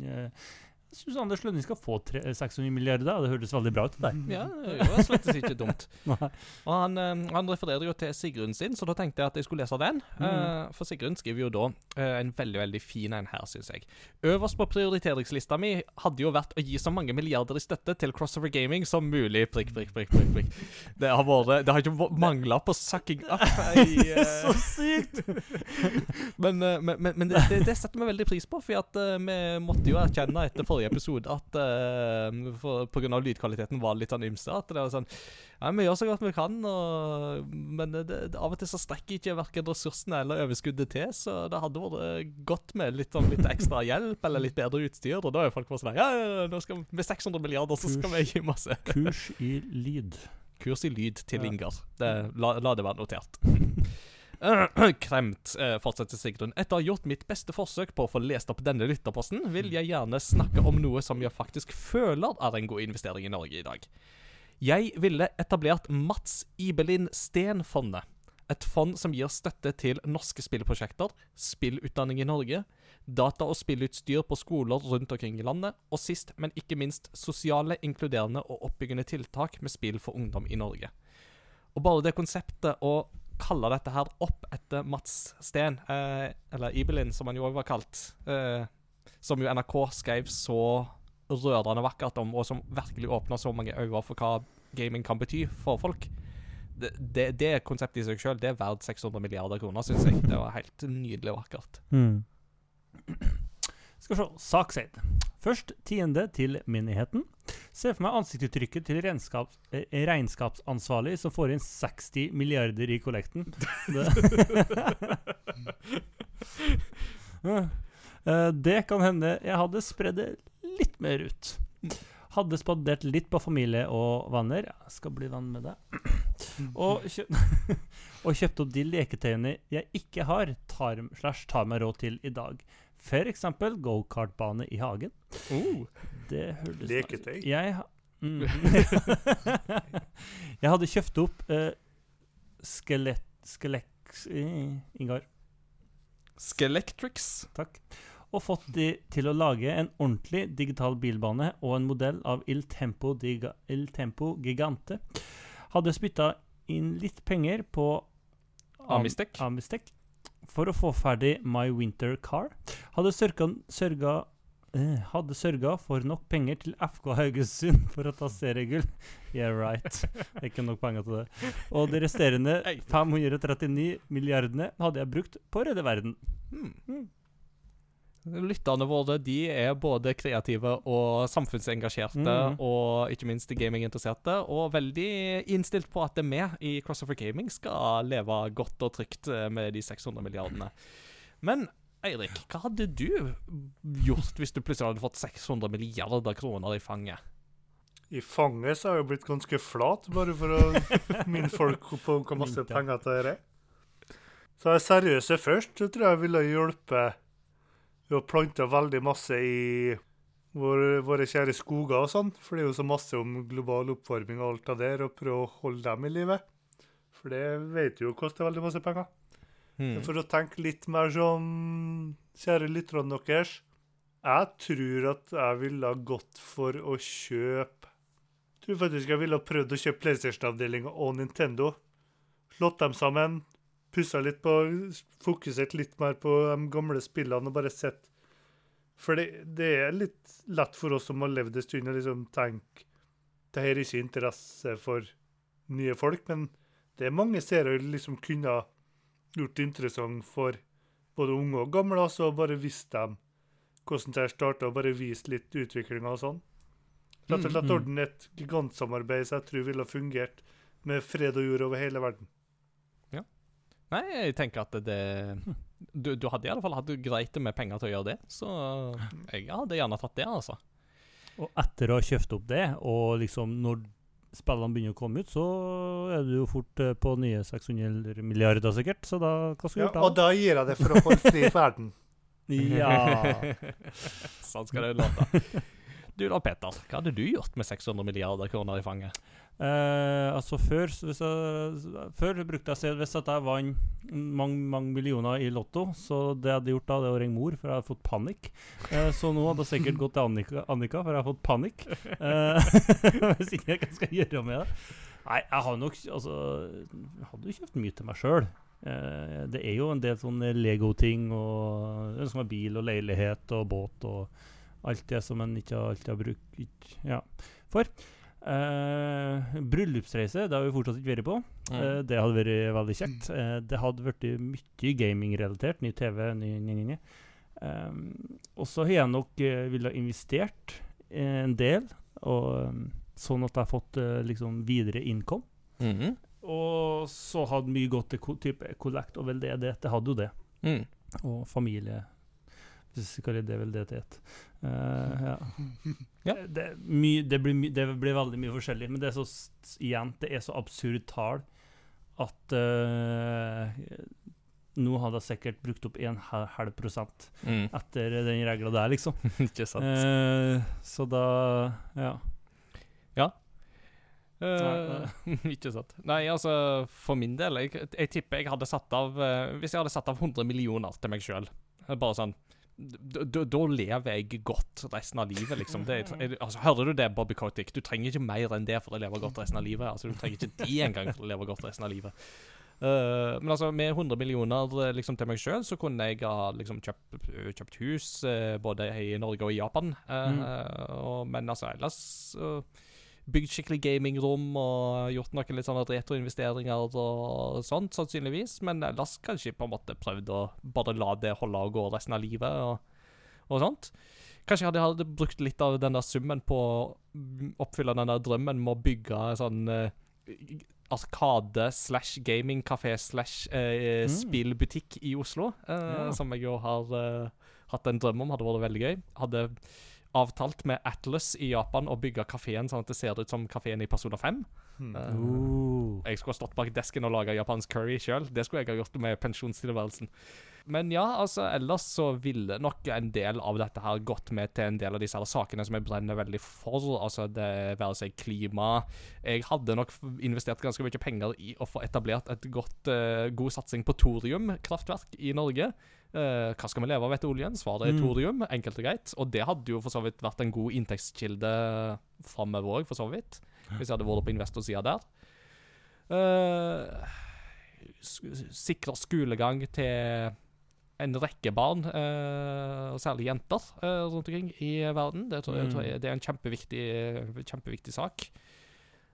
uh, syns Anders Lønning skal få tre, 600 milliarder. Det høres veldig bra ut. Der. Ja, det var slett ikke dumt. Og han, eh, han refererer jo til Sigrun sin, så da tenkte jeg at jeg skulle lese den. Mm. Eh, for Sigrun skriver jo da eh, en veldig veldig fin en her, syns jeg. Øverst på prioriteringslista mi hadde jo vært å gi så mange milliarder i støtte til Crossover Gaming som mulig. Prikk, prikk, prikk, prikk, prikk. Det har vært Det har ikke mangla på sucking up i er Så sykt! Men, men, men, men det, det, det setter vi veldig pris på, for at, vi måtte jo erkjenne etter forrige forrige episode at uh, for, på grunn av lydkvaliteten var litt sånn ymse. At det var sånn Ja, vi gjør så godt vi kan, og, men det, det, av og til så strekker ikke verken ressursene eller overskuddet til, så det hadde vært godt med litt, sånn, litt ekstra hjelp eller litt bedre utstyr. Og da er folk bare sånn Ja, nå skal vi, med 600 milliarder så skal vi gi masse. Kurs i lyd. Kurs i lyd til Ja. Ingar. Det, la, la det være notert. Kremt, eh, fortsetter Sigrun. Etter å ha gjort mitt beste forsøk på å få lest opp denne lytterposten, vil jeg gjerne snakke om noe som jeg faktisk føler er en god investering i Norge i dag. Jeg ville etablert Mats Ibelin Steen-fondet. Et fond som gir støtte til norske spillprosjekter, spillutdanning i Norge, data- og spillutstyr på skoler rundt omkring i landet, og sist, men ikke minst, sosiale, inkluderende og oppbyggende tiltak med spill for ungdom i Norge. Og bare det konseptet å kalle dette her opp etter Mats Steen, eh, eller Ibelin, som han jo òg var kalt, eh, som jo NRK skrev så rørende vakkert om, og som virkelig åpna så mange øyne for hva gaming kan bety for folk. Det, det, det konseptet i seg sjøl er verdt 600 milliarder kroner, syns jeg. Det var helt nydelig vakkert. Skal vi se. Sakseid. Først tiende til menigheten. Se for meg ansiktsuttrykket til regnskaps, eh, regnskapsansvarlig som får inn 60 milliarder i kollekten. Det, Eh, det kan hende jeg hadde spredd det litt mer ut. Hadde spandert litt på familie og venner. Skal bli venn med deg. Og, kjø og kjøpt opp de leketøyene jeg ikke har, tar, slash tar meg råd til i dag. Eksempel gokartbane i hagen. Oh. Det høres Leketøy? nice. Jeg, mm. jeg hadde kjøpt opp uh, skelett... Skelett... eh, Ingar, Skelectrix. takk. Og fått de til å lage en ordentlig digital bilbane og en modell av Il Tempo, Diga, Il Tempo Gigante. Hadde spytta inn litt penger på Am- Amistek. Amistek for å få ferdig My Winter Car. Hadde sørga, sørga eh, hadde sørga for nok penger til FK Haugesund for å ta seriegull. Yeah, right. Det er ikke nok penger til det. Og de resterende 539 milliardene hadde jeg brukt på å redde verden. Hmm. Lytterne våre de er både kreative og samfunnsengasjerte, mm. og ikke minst gaminginteresserte, og veldig innstilt på at vi i Crossover Gaming skal leve godt og trygt eh, med de 600 milliardene. Men Eirik, hva hadde du gjort hvis du plutselig hadde fått 600 milliarder kroner i fanget? I fanget så har jeg blitt ganske flat, bare for å minne folk på hvor masse penger det er. Så er seriøse først, så tror jeg ville hjelpe ved har planta veldig masse i våre, våre kjære skoger og sånn. For det er jo så masse om global oppvarming og alt av det der, og prøve å holde dem i live. For det vet du jo koster veldig masse penger. Hmm. For å tenke litt mer som kjære lytterne deres Jeg tror at jeg ville gått for å kjøpe Jeg tror faktisk jeg ville prøvd å kjøpe PlayStation-avdelinga og Nintendo. Slått dem sammen, pussa litt på Fokusert litt mer på de gamle spillene og bare sett For det, det er litt lett for oss som har levd en stund, å liksom tenke det her er ikke interesse for nye folk, men det er mange serier liksom kunne gjort det interessant for både unge og gamle, altså bare vist dem hvordan det starta, og bare vist litt utviklinga og sånn. Rett og slett Mm. ordne et gigantsamarbeid som jeg tror ville fungert med fred og jord over hele verden. Nei, jeg tenker at det du, du hadde i alle fall hatt greit med penger til å gjøre det, så jeg hadde gjerne tatt det, altså. Og etter å ha kjøpt opp det, og liksom når spillene begynner å komme ut, så er du jo fort eh, på nye 600 milliarder sikkert. Så da hva skal du Ja, gjøre og da gir jeg det for å holde fri ferden. verden. Ja. sånn skal det låte. Du da, Peter. Hva hadde du gjort med 600 milliarder kroner i fanget? Eh, altså før, hvis jeg, før brukte jeg at hvis jeg vant mange, mange millioner i Lotto, så det jeg hadde gjort da, det å ringe mor, for jeg hadde fått panikk. Uh, så nå hadde jeg sikkert gått til Annika, Annika for jeg har fått panikk. Uh, hvis ikke, hva skal jeg gjøre med det? Nei, jeg hadde nok Altså, jeg hadde jo kjøpt mye til meg sjøl. Det er jo en del sånne Lego-ting, og som er bil og leilighet og båt og alt det som en ikke alltid har brukt ja, for. Eh, bryllupsreise, det har vi fortsatt ikke vært på. Eh, det hadde vært veldig kjekt. Uh, det hadde vært mye gaming-relatert. Ny TV, ny, ny, ny. Um, og så har jeg nok uh, ville investert en del, og, um, sånn at jeg har fått uh, liksom videre income. -hmm. Og så hadde mye gått til ko type collect og veldedighet. Det hadde jo det. Mm. Og familie Hvis er vel det veldedighet. Uh, ja. Ja. Det, my, det, blir my, det blir veldig mye forskjellig, men det er så igjen, det er så absurd tall at uh, nå hadde jeg sikkert brukt opp en halv prosent Mm. etter den regla der, liksom. Ikke sant. Uh, så da Ja. Eh, ikke sant. Nei, altså, for min del Jeg, jeg tipper jeg hadde satt av eh, Hvis jeg hadde satt av 100 millioner til meg sjøl, bare sånn Da lever jeg godt resten av livet, liksom. Det, altså, hører du det, Bobby Kotick? Du trenger ikke mer enn det for å leve godt resten av livet. Altså, Du trenger ikke det engang for å leve godt resten av livet. Uh, men altså, med 100 millioner eh, liksom, til meg sjøl, så kunne jeg ha liksom, kjøpt, kjøpt hus uh, både i Norge og i Japan. Uh, Mm. og, men altså, ellers bygd skikkelig gamingrom og gjort noen litt sånne retroinvesteringer og sånt, sannsynligvis. Men ellers kanskje på en måte prøvd å bare la det holde og gå resten av livet og, og sånt. Kanskje jeg hadde, hadde brukt litt av den der summen på å oppfylle den der drømmen med å bygge sånn uh, Arkade slash gamingkafé slash Mm. spillbutikk i Oslo. uh, Ja. Som jeg jo har hatt en drøm om. Hadde vært veldig gøy. Hadde avtalt med Atlas i Japan å bygge kafeen sånn at det ser ut som kafeen i Persona 5. Hmm. Eh, Uh. jeg skulle ha stått bak desken og laga japansk curry sjøl. Det skulle jeg ha gjort med pensjonstilværelsen. Men ja, altså, ellers så ville nok en del av dette her gått med til en del av disse her sakene som jeg brenner veldig for. Altså det være seg klima. Jeg hadde nok investert ganske mye penger i å få etablert et godt, uh, god satsing på thoriumkraftverk i Norge. Eh, hva skal vi leve av etter oljen? Svaret er Mm. thorium, enkelt og greit. Og det hadde jo for så vidt vært en god inntektskilde framover òg, for så vidt. Hvis jeg hadde vært på investorsida der. Uh, Sikre skolegang til en rekke barn, eh, og særlig jenter, rundt omkring i verden. Det tror jeg, Mm. tror jeg det er en kjempeviktig, kjempeviktig sak.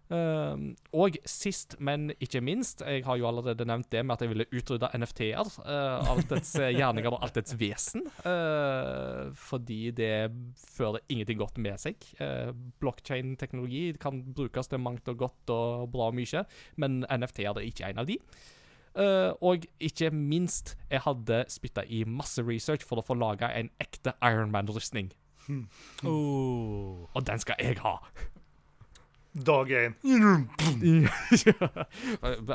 Eh, og sist, men ikke minst, jeg har jo allerede nevnt det med at jeg ville utrydde NFT-er. Uh, alt dets eh, gjerninger og alt dets vesen. Uh, fordi det fører ingenting godt med seg. Uh, Blockchain-teknologi kan brukes til mangt og godt og bra mye, men NFT-er er ikke en av de. Uh, og ikke minst, jeg hadde spytta i masse research for å få laga en ekte Ironman-rustning. Oh. Og den skal jeg ha! Dag én.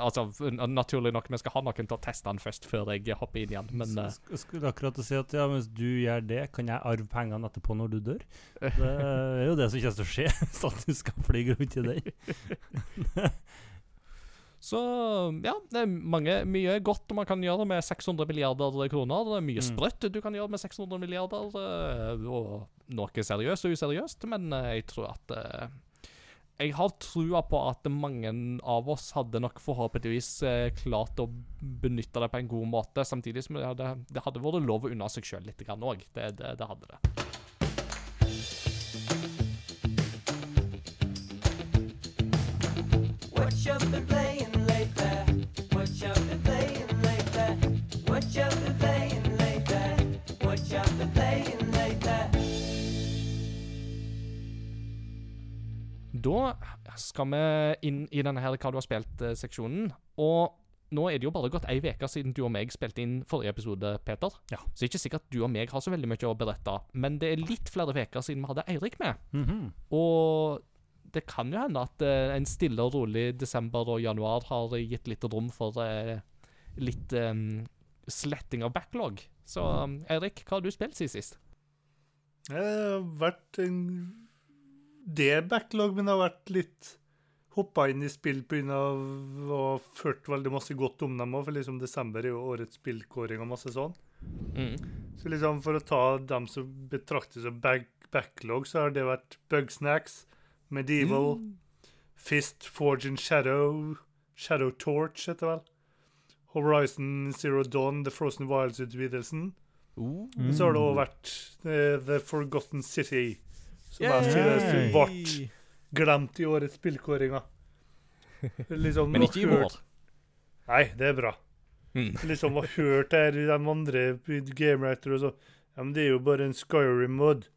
altså, naturlig nok, vi skal ha noen til å teste den først, før jeg hopper inn igjen. Men eh, sk- skulle akkurat si at ja, mens du gjør det, kan jeg arve pengene etterpå når du dør. Det er jo det som kommer til å skje, hvis at du skal fly rundt i den. Så ja, det er mange, mye godt man kan gjøre med 600 milliarder kroner. Det er mye Mm. sprøtt du kan gjøre med 600 milliarder, eh, og noe seriøst og useriøst, men eh, jeg tror at Jeg har trua på at mange av oss hadde nok forhåpentligvis eh, klart å benytte det på en god måte, samtidig som det hadde, det hadde vært lov å unna seg sjøl litt òg. Det, det, det hadde det. What you been Da skal vi inn i denne her Hva du har spilt-seksjonen. Og nå er det jo bare gått ei uke siden du og meg spilte inn forrige episode, Peter. Ja. Så det er ikke sikkert at du og meg har så veldig mye å berette. Men det er litt flere uker siden vi hadde Eirik med. Mhm. Og det kan jo hende at uh, en stille og rolig desember og januar har gitt litt rom for uh, litt um, sletting av backlog. Så um, Eirik, hva har du spilt siden sist? Det har vært en del backlog, men det har vært litt Hoppa inn i spill pga. å ha ført veldig masse godt om dem òg, for liksom desember er jo årets spillkåring og masse sånn. Mm. Så liksom for å ta dem som betraktes som back backlog, så har det vært Bugsnacks, Medieval, Fist, Forge and Shadow, Shadow Torch heter det vel. Horizon Zero Dawn, The Frozen Wilds-utvidelsen. Uh. Så har det òg vært uh, The Forgotten City, som jeg synes ble glemt i årets spillkåringer. Liksom, Men ikke i vår. Nei, det er bra. Mm. Liksom har hørt her de andre gamewriterne og så Ja, men det er jo bare en Skyrim-mod.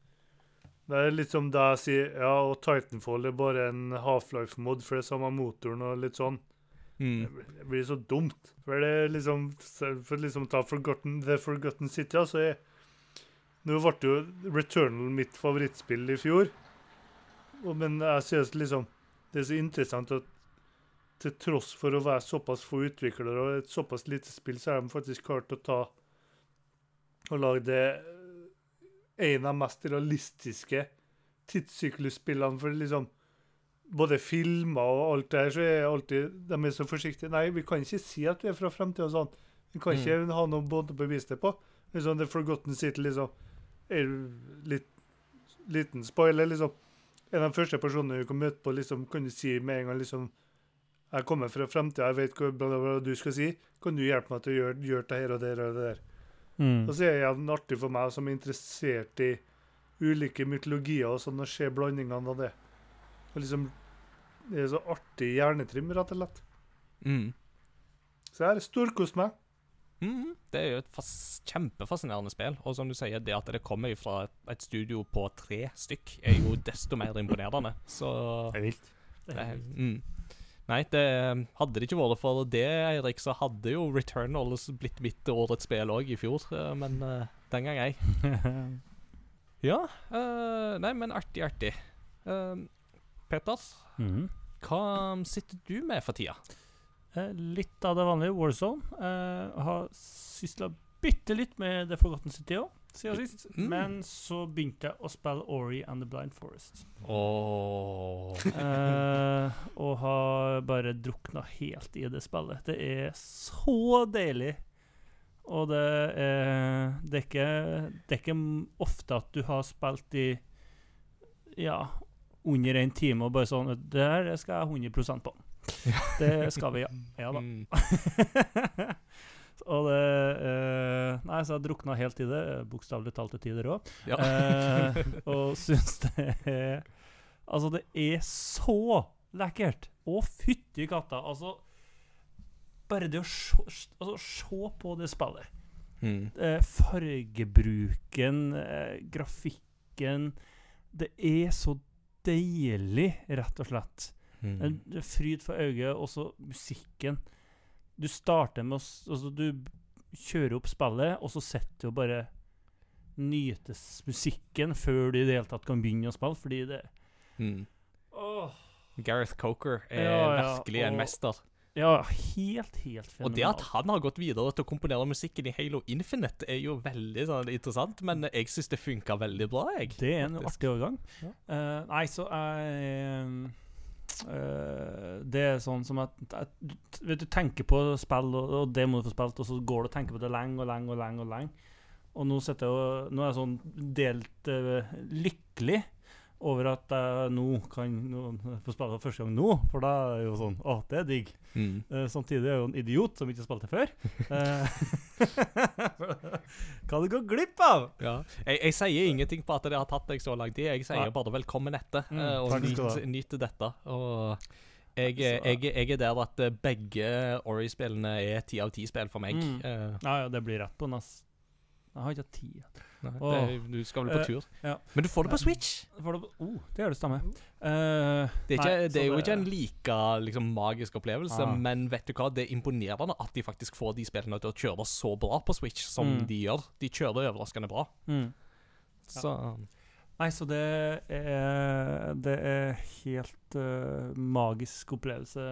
Det er litt som da jeg sier ja, og Titanfall er bare en Half-Life-mod, for det samme motoren og litt sånn. Mm. Det blir- Det blir så dumt. For det er liksom For liksom å ta Forgotten, The Forgotten City, altså er Nå ble jo Returnal mitt favorittspill i fjor. Men jeg synes liksom Det er så interessant at til tross for å være såpass få utviklere og et såpass lite spill, så har de faktisk klart å ta og lage det eh, en av mest realistiske tidssyklusspillene. For liksom både filmer og alt det her, så er alltid de er så forsiktige. Nei, vi kan ikke si at vi er fra fremtiden og sånn. Vi kan ikke ha noe bånd å bevise det på. Liksom The Forgotten City, liksom. Er litt liten spoiler, liksom. En av de første personene du kan møte på, liksom, kan du si med en gang liksom Jeg kommer fra fremtiden, jeg vet hva bla, bla, bla, du skal si. Kan du hjelpe meg til å gjøre, gjøre det her og det her og det der? Mm. Og så er det artig for meg som er interessert i ulike mytologier og sånn, å se blandingene av det. Og liksom, Det er så artig hjernetrim, rett og slett. Mm. Så jeg har storkost meg. Mhm. Det er jo et fas kjempefascinerende spill. Og som du sier, det at det kommer fra et, et studio på tre stykk, er jo desto mer imponerende. Så Det er vilt. det, er- mm. Nei, det hadde det ikke vært for det, Eirik, så hadde jo Returnals blitt mitt årets spill òg i fjor. eh, Men uh, den gang ei. Ja. Uh, nei, men artig, artig. Uh, Peter, -hmm. hva sitter du med for tida? Eh, litt av det vanlige Warzone. Eh, har sysla bitte litt med The Forgotten City òg, siden sist. Mm. Men så begynte jeg å spille Ori and the Blind Forest. Åh Eh, og har bare drukna helt i det spillet. Det er så deilig. Og det er, det er ikke Det er ikke ofte at du har spilt i Ja, under en time og bare sånn Det her skal jeg 100% på. Det skal vi, ja. Ja da. Mm. og det eh, Nei, så jeg drukna helt i det, bokstavelig talt til tider òg. Ja. Eh, og syns det er Altså, det er så lekkert! Å, fytti katta! Altså Bare det å se, altså, se på det spillet. Mm. Eh, fargebruken, eh, grafikken Det er så deilig, rett og slett. Mm. En en fryd for øyet, også musikken. Du starter med å altså Du kjører opp spillet, og så sitter du og bare nytes musikken før du i det hele tatt kan begynne å spille, fordi det Mm. Åh. Gareth Coker er Ja, ja, virkelig en mester. Ja, helt, helt fenomenal. Og det at han har gått videre til å komponere musikken i Halo Infinite, er jo veldig sånn interessant, men jeg syns det funka veldig bra, jeg. Det er en faktisk. artig overgang. Ja. Uh, nei, så jeg eh, Det er sånn som at, at vet, du tenker på spill, og, og det må du få spilt, og så går du og tenker på det lenge og lenge og lenge. Og lenge Og nå, jeg nå er jeg sånn delt uh, lykkelig over at jeg nå kan få spille for første gang nå, for da er det jo sånn Å, det er digg. Mm. Uh, samtidig er jeg jo en idiot som ikke spilte før. Eh, Hva du går glipp av! Ja. Jeg, jeg sier ingenting på at det har tatt deg så lang tid. Jeg sier ja. bare 'velkommen etter', Mm, eh, og nyt, nyt dette. Og jeg, jeg, jeg er der at begge Ori-spillene er ti av ti spill for meg. Mm. Uh, Ja, ja, det blir rett på nest... Jeg har ikke hatt tid. Nei, det, du skal vel på Eh, tur. ja. Men du får det på Switch. Får det, oh, det gjør det samme. Uh, Det er, ikke, nei, det er jo ikke en like liksom, magisk opplevelse, Ah. men vet du hva? Det er imponerende at de faktisk får de spillene til å kjøre så bra på Switch som Mm. de gjør. De kjører overraskende bra. mm. Så Nei, så det er Det er helt uh, magisk opplevelse,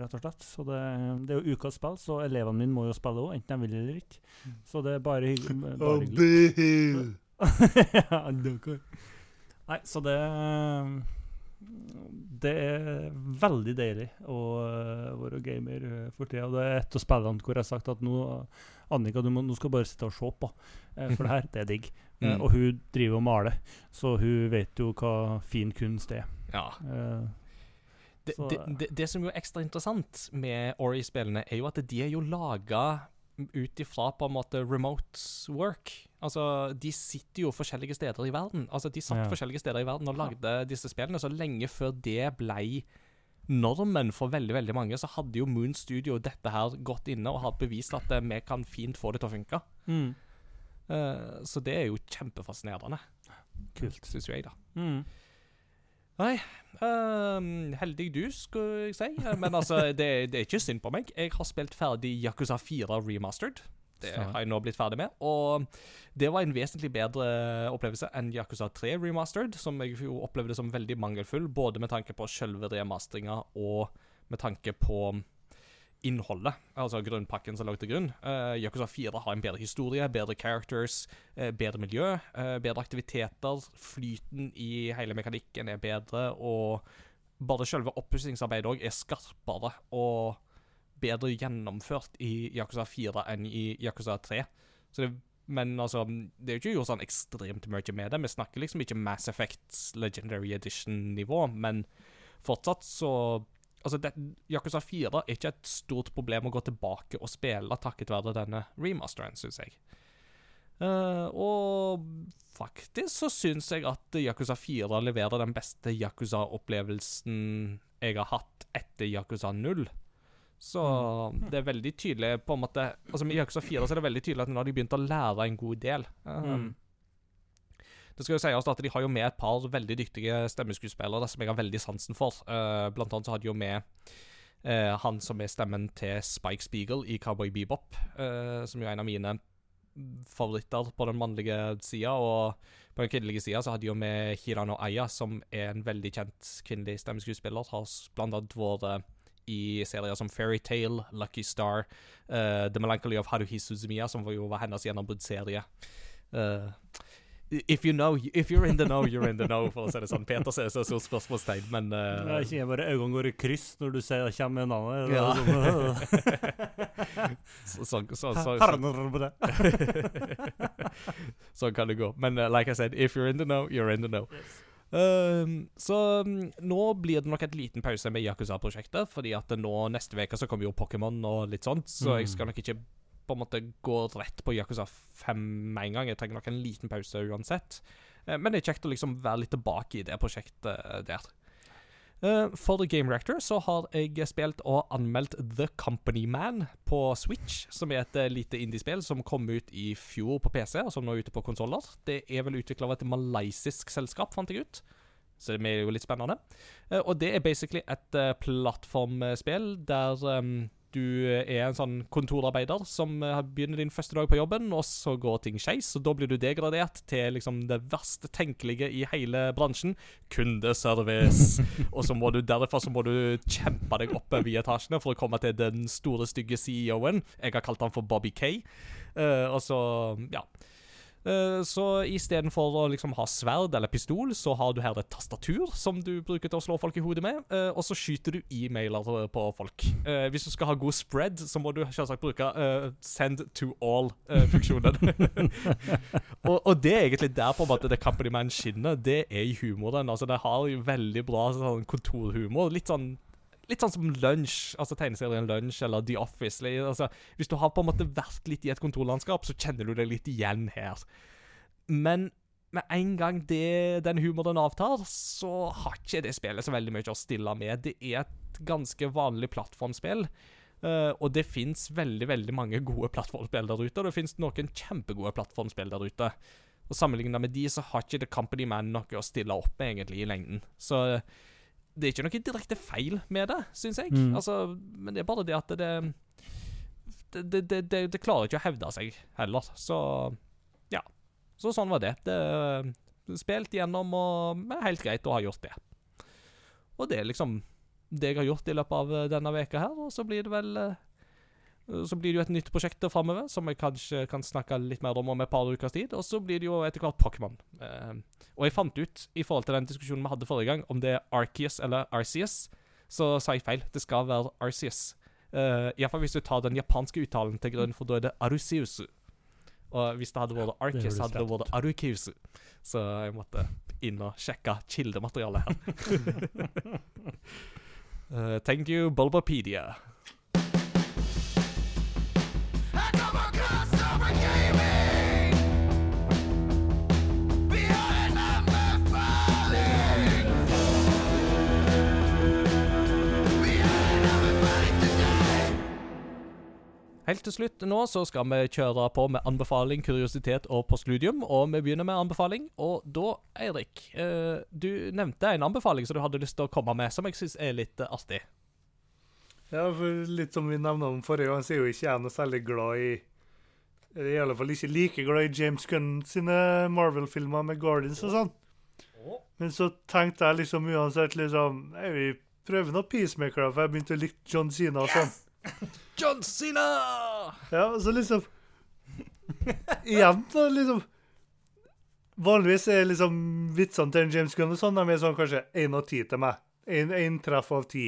rett og slett. Så det, det er jo ukas spill, så elevene mine må jo spille òg, enten de vil eller ikke. Så det er bare, hygg, bare hyggelig. Nei, så det Det er veldig deilig å øh, være gamer øh, for tida. Det er et av spillene hvor jeg har sagt at nå Annika, du må, nå skal bare sitte og se på. eh, For det her, det er digg. Eh, Mm. Og hun driver og maler, så hun vet jo hva fin kunst er. ja. Eh, Det, det, det, det som jo er ekstra interessant med Ori-spillene, er jo at de er jo laga ut ifra på en måte remote work. Altså, De sitter jo forskjellige steder i verden. Altså, De satt Ja. forskjellige steder i verden og lagde disse spillene. Så lenge før det ble normen for veldig veldig mange, så hadde jo Moon Studio dette her gått inne og har bevist at eh, vi kan fint få det til å funke. mm. Uh, så det er jo kjempefascinerende, Kult. syns jo jeg, da. Mm. Nei, um, heldig du, skulle jeg si. Eh, Men altså, det, det er ikke synd på meg. Jeg har spilt ferdig Yakuza 4 remastered. Det har jeg nå blitt ferdig med. Og det var en vesentlig bedre opplevelse enn Yakuza 3 remastered, som jeg jo opplevde som veldig mangelfull, både med tanke på selve remasteringa og med tanke på innholdet, altså grunnpakken som lå til grunn. Uh, Yakuza 4 har en bedre historie, bedre characters, uh, bedre miljø, uh, bedre aktiviteter. Flyten i hele mekanikken er bedre, og bare selve oppussingsarbeidet òg er skarpere og bedre gjennomført i Yakuza 4 enn i Yakuza 3. Så det, men altså, det er jo ikke gjort sånn ekstremt mye med det. Vi snakker liksom ikke Mass Effect Legendary Edition-nivå, men fortsatt så Altså, det, Yakuza 4 er ikke et stort problem å gå tilbake og spille takket være denne remasteren, syns jeg. Uh, og faktisk så syns jeg at Yakuza 4 leverer den beste Yakuza-opplevelsen jeg har hatt etter Yakuza 0. Så det er veldig tydelig på en måte Altså Med Yakuza 4 så er det veldig tydelig at nå har de begynt å lære en god del. Um, Mm. Det skal jo sies at de har jo med et par veldig dyktige stemmeskuespillere som jeg har veldig sansen for. Eh, blant annet så har de jo med eh, han som er stemmen til Spike Spiegel i Cowboy Bebop, eh, som jo er en av mine favoritter på den mannlige sida. Og på den kvinnelige sida så har de jo med Hirano Aya, som er en veldig kjent kvinnelig stemmeskuespiller. Har blant annet vært i serier som Fairytale, Lucky Star, uh, The Melancholy of Haruhi Suzumiya, som jo var hennes gjennombruddsserie. Uh, if you know, if you're in the know, you're in the know, for å si det sånn. Peter ser så stort spørsmålstegn, men Det eh, er ikke bare øynene går i kryss når du ser kommer med navnet. Er Ja. sånn, så, så, så, så, det. sånn kan det gå. Men uh, like I said, if you're in the know, you're in the know. Um, så um, nå blir det nok et liten pause med Yakuza-prosjektet, fordi at nå neste uke så kommer jo Pokémon og litt sånt, så jeg skal nok ikke på en måte gå rett på Yakuza 5 med en gang. Jeg trenger nok en liten pause uansett. Eh, men det er kjekt å liksom være litt tilbake i det prosjektet eh, der. Eh, for The Game Reactor så har jeg spilt og anmeldt The Company Man på Switch, som er et lite indiespill som kom ut i fjor på PC, og som nå er ute på konsoller. Det er vel utvikla av et malaysisk selskap, fant jeg ut. Så det er jo litt spennende. Og det er basically et plattformspill der em, du er en sånn kontorarbeider som eh, begynner din første dag på jobben, og så går ting skeis, og da blir du degradert til liksom det verste tenkelige i hele bransjen kundeservice. og så må du derfor så må du kjempe deg oppover i etasjene for å komme til den store, stygge CEO-en. Jeg har kalt han for Bobby K. Uh, og så, ja. Eh, Så istedenfor å liksom ha sverd eller pistol, så har du her et tastatur som du bruker til å slå folk i hodet med, eh, og så skyter du e-mailer på folk. Eh, Hvis du skal ha god spread, så må du selvsagt bruke eh, send to all-funksjonen. og, og det er egentlig der på en måte The Company Man skinner. Det er i humoren. Altså, det har veldig bra sånn kontorhumor. Litt sånn Litt sånn som Lunsj, altså tegneserien Lunch eller The Office. Altså, hvis du har på en måte vært litt i et kontorlandskap, så kjenner du deg litt igjen her. Men med en gang det, den humoren avtar, så har ikke det spillet så veldig mye å stille med. Det er et ganske vanlig plattformspill. Uh, og det fins veldig veldig mange gode plattformspill der ute, og det fins noen kjempegode plattformspill der ute. Og Sammenligna med de, så har ikke The Company Man noe å stille opp med egentlig i lengden. Så det er ikke noe direkte feil med det, syns jeg. Mm. Altså, men det er bare det at det det, det, det, det, klarer ikke å hevde seg heller. Så ja. Så sånn var det. det spilt gjennom, og men helt greit å ha gjort det. Og det er liksom det jeg har gjort i løpet av denne veka her, og så blir det vel eh, Så blir det jo et nytt prosjekt framover, som jeg kanskje kan snakke litt mer om om et par ukers tid. Og så blir det jo etter hvert Pokémon. Eh, og jeg fant ut, i forhold til den diskusjonen vi hadde forrige gang, om det er Arceus eller Arceus, så sa jeg feil. Det skal være Arceus. Uh, Iallfall hvis du tar den japanske uttalen til grunn, for da er det Arusiusu. Og hvis det hadde vært Arceus, hadde det vært Arukiusu. Så jeg måtte inn og sjekke kildematerialet her. Uh, thank you, Bulbapedia. Helt til slutt nå så skal vi kjøre på med anbefaling, kuriositet og postludium. Og vi begynner med anbefaling. Og da, Eirik, eh, du nevnte en anbefaling som du hadde lyst til å komme med, som jeg syns er litt eh, artig. Ja, for litt som vi nevnte om forrige gang, så er jo ikke jeg noe særlig glad i I alle fall ikke like glad i James Gunn sine Marvel-filmer med Guardians og sånn. Men så tenkte jeg liksom uansett liksom Jeg vi prøver noe Peacemaker, for jeg begynte å like John Cena og sånn. John Cena! Ja, og så liksom Igjen, da, liksom Vanligvis er liksom vitsene til James Gunn og sånn, de er sånn kanskje én av ti til meg. Én treff av ti.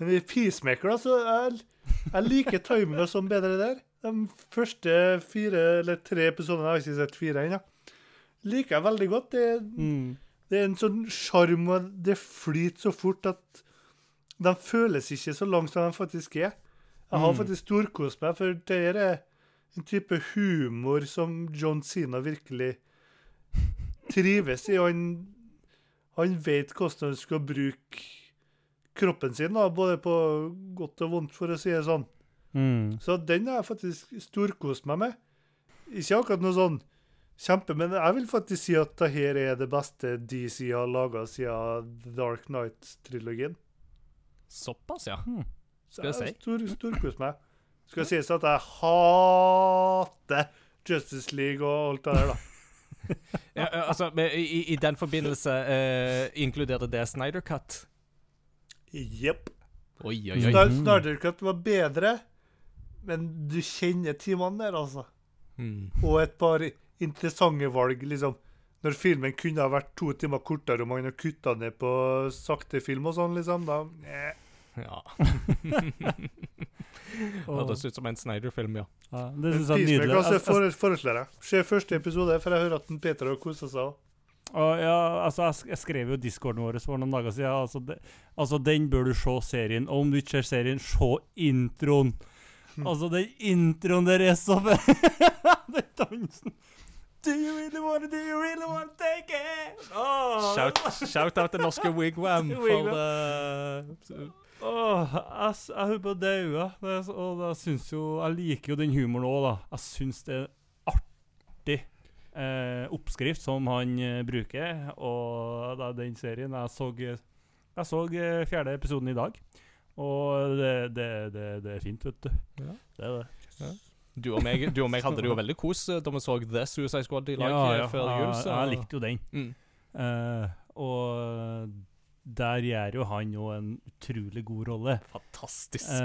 Men i Peacemaker, da, så jeg, jeg liker timinga sånn bedre der. De første fire eller tre episodene, jeg har ikke sett fire ennå, liker jeg veldig godt. Det, Mm. det er en sånn sjarm, og det flyter så fort at de føles ikke så langt som de faktisk er. Jeg har Mm. faktisk storkost meg, for det er en type humor som John Cena virkelig trives i. Han, han vet hvordan han skal bruke kroppen sin, da, både på godt og vondt, for å si det sånn. Mm. Så den har jeg faktisk storkost meg med. Ikke akkurat noe sånn kjempe, men jeg vil faktisk si at det her er det beste DC har laga siden Dark Knight-trilogien. Såpass, ja. Så Skal jeg jeg si? stor, storkost meg. Skal sies at jeg hater Justice League og alt det der, da. ja altså, i, i- den forbindelse eh, inkluderer det Snyder Cut. Jepp. Oi. Snyder Cut var bedre, men du kjenner timene der, altså. Mm. Og et par interessante valg, liksom. Når filmen kunne ha vært to timer kortere og man har kutta ned på sakte film og sånn, liksom, da eh. Ja. Høres ut som en Snyder-film, ja. Ja, det syns jeg er nydelig. Altså, Jeg- fore- foreslår jeg. Se første episode, for jeg hører at den Peter har kosa seg. Og ja, altså, jeg, jeg skrev jo i discorden vår for noen dager siden. Altså, de, altså, den bør du se serien. Og om du ikke ser serien, se introen. Altså, den introen der er så Den dansen. Do you really wanna, do you really wanna take it? Oh. Shout, shout out til norske Wigwam for eh, Åh, jeg, jeg holder på å daue. Og jeg syns jo Jeg liker jo den humoren òg, da. Jeg syns det er artig eh, oppskrift som han eh, bruker, og er den serien. Jeg så, jeg så eh, fjerde episoden i dag, og det, det, det, det er fint, vet du. Ja. Det er det. Du, og meg, du og meg hadde det jo veldig kos eh, da vi så The Suicide Squad i lag eh, før jul. jeg, Ja, jeg likte jo den. Mm. Uh, og der gjør jo han jo en utrolig god rolle. Fantastisk.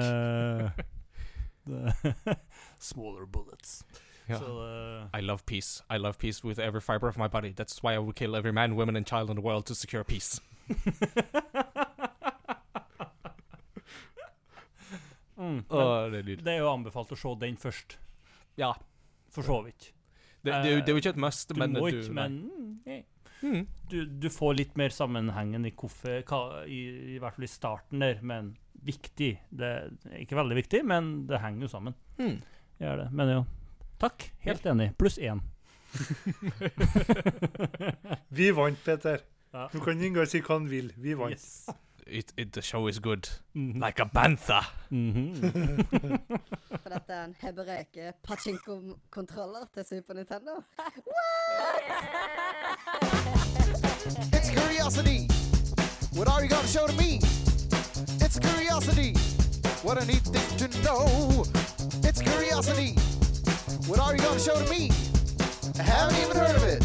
Uh, Smaller bullets. Yeah. So, uh, I love peace. I love peace with every fiber of my body. That's why I will kill every man, woman, and child in the world to secure peace. mm. Åh, det er det er jo anbefalt å se den først. Ja. For så vidt. Det, det, er jo- det er jo ikke et must, Du men må du, men mm, eh. Mm. du, du får litt mer sammenhengen i hvorfor, i, i hvert fall i starten der, men viktig. Det er ikke veldig viktig, men det henger jo sammen. Mm. Gjør det. Men jo, takk. Helt enig. Pluss én. Vi vant, Peter. Ja. Du kan ikke engang si hva han vil. Vi vant. Yes. It, it, the show is good. Mhm. Like a bantha. Mhm. For dette er en Hebereke pachinko-kontroller til Super Nintendo. It's curiosity. What are you gonna show to me? It's curiosity. What a neat thing to know. It's curiosity. What are you gonna show to me? I haven't even heard of it.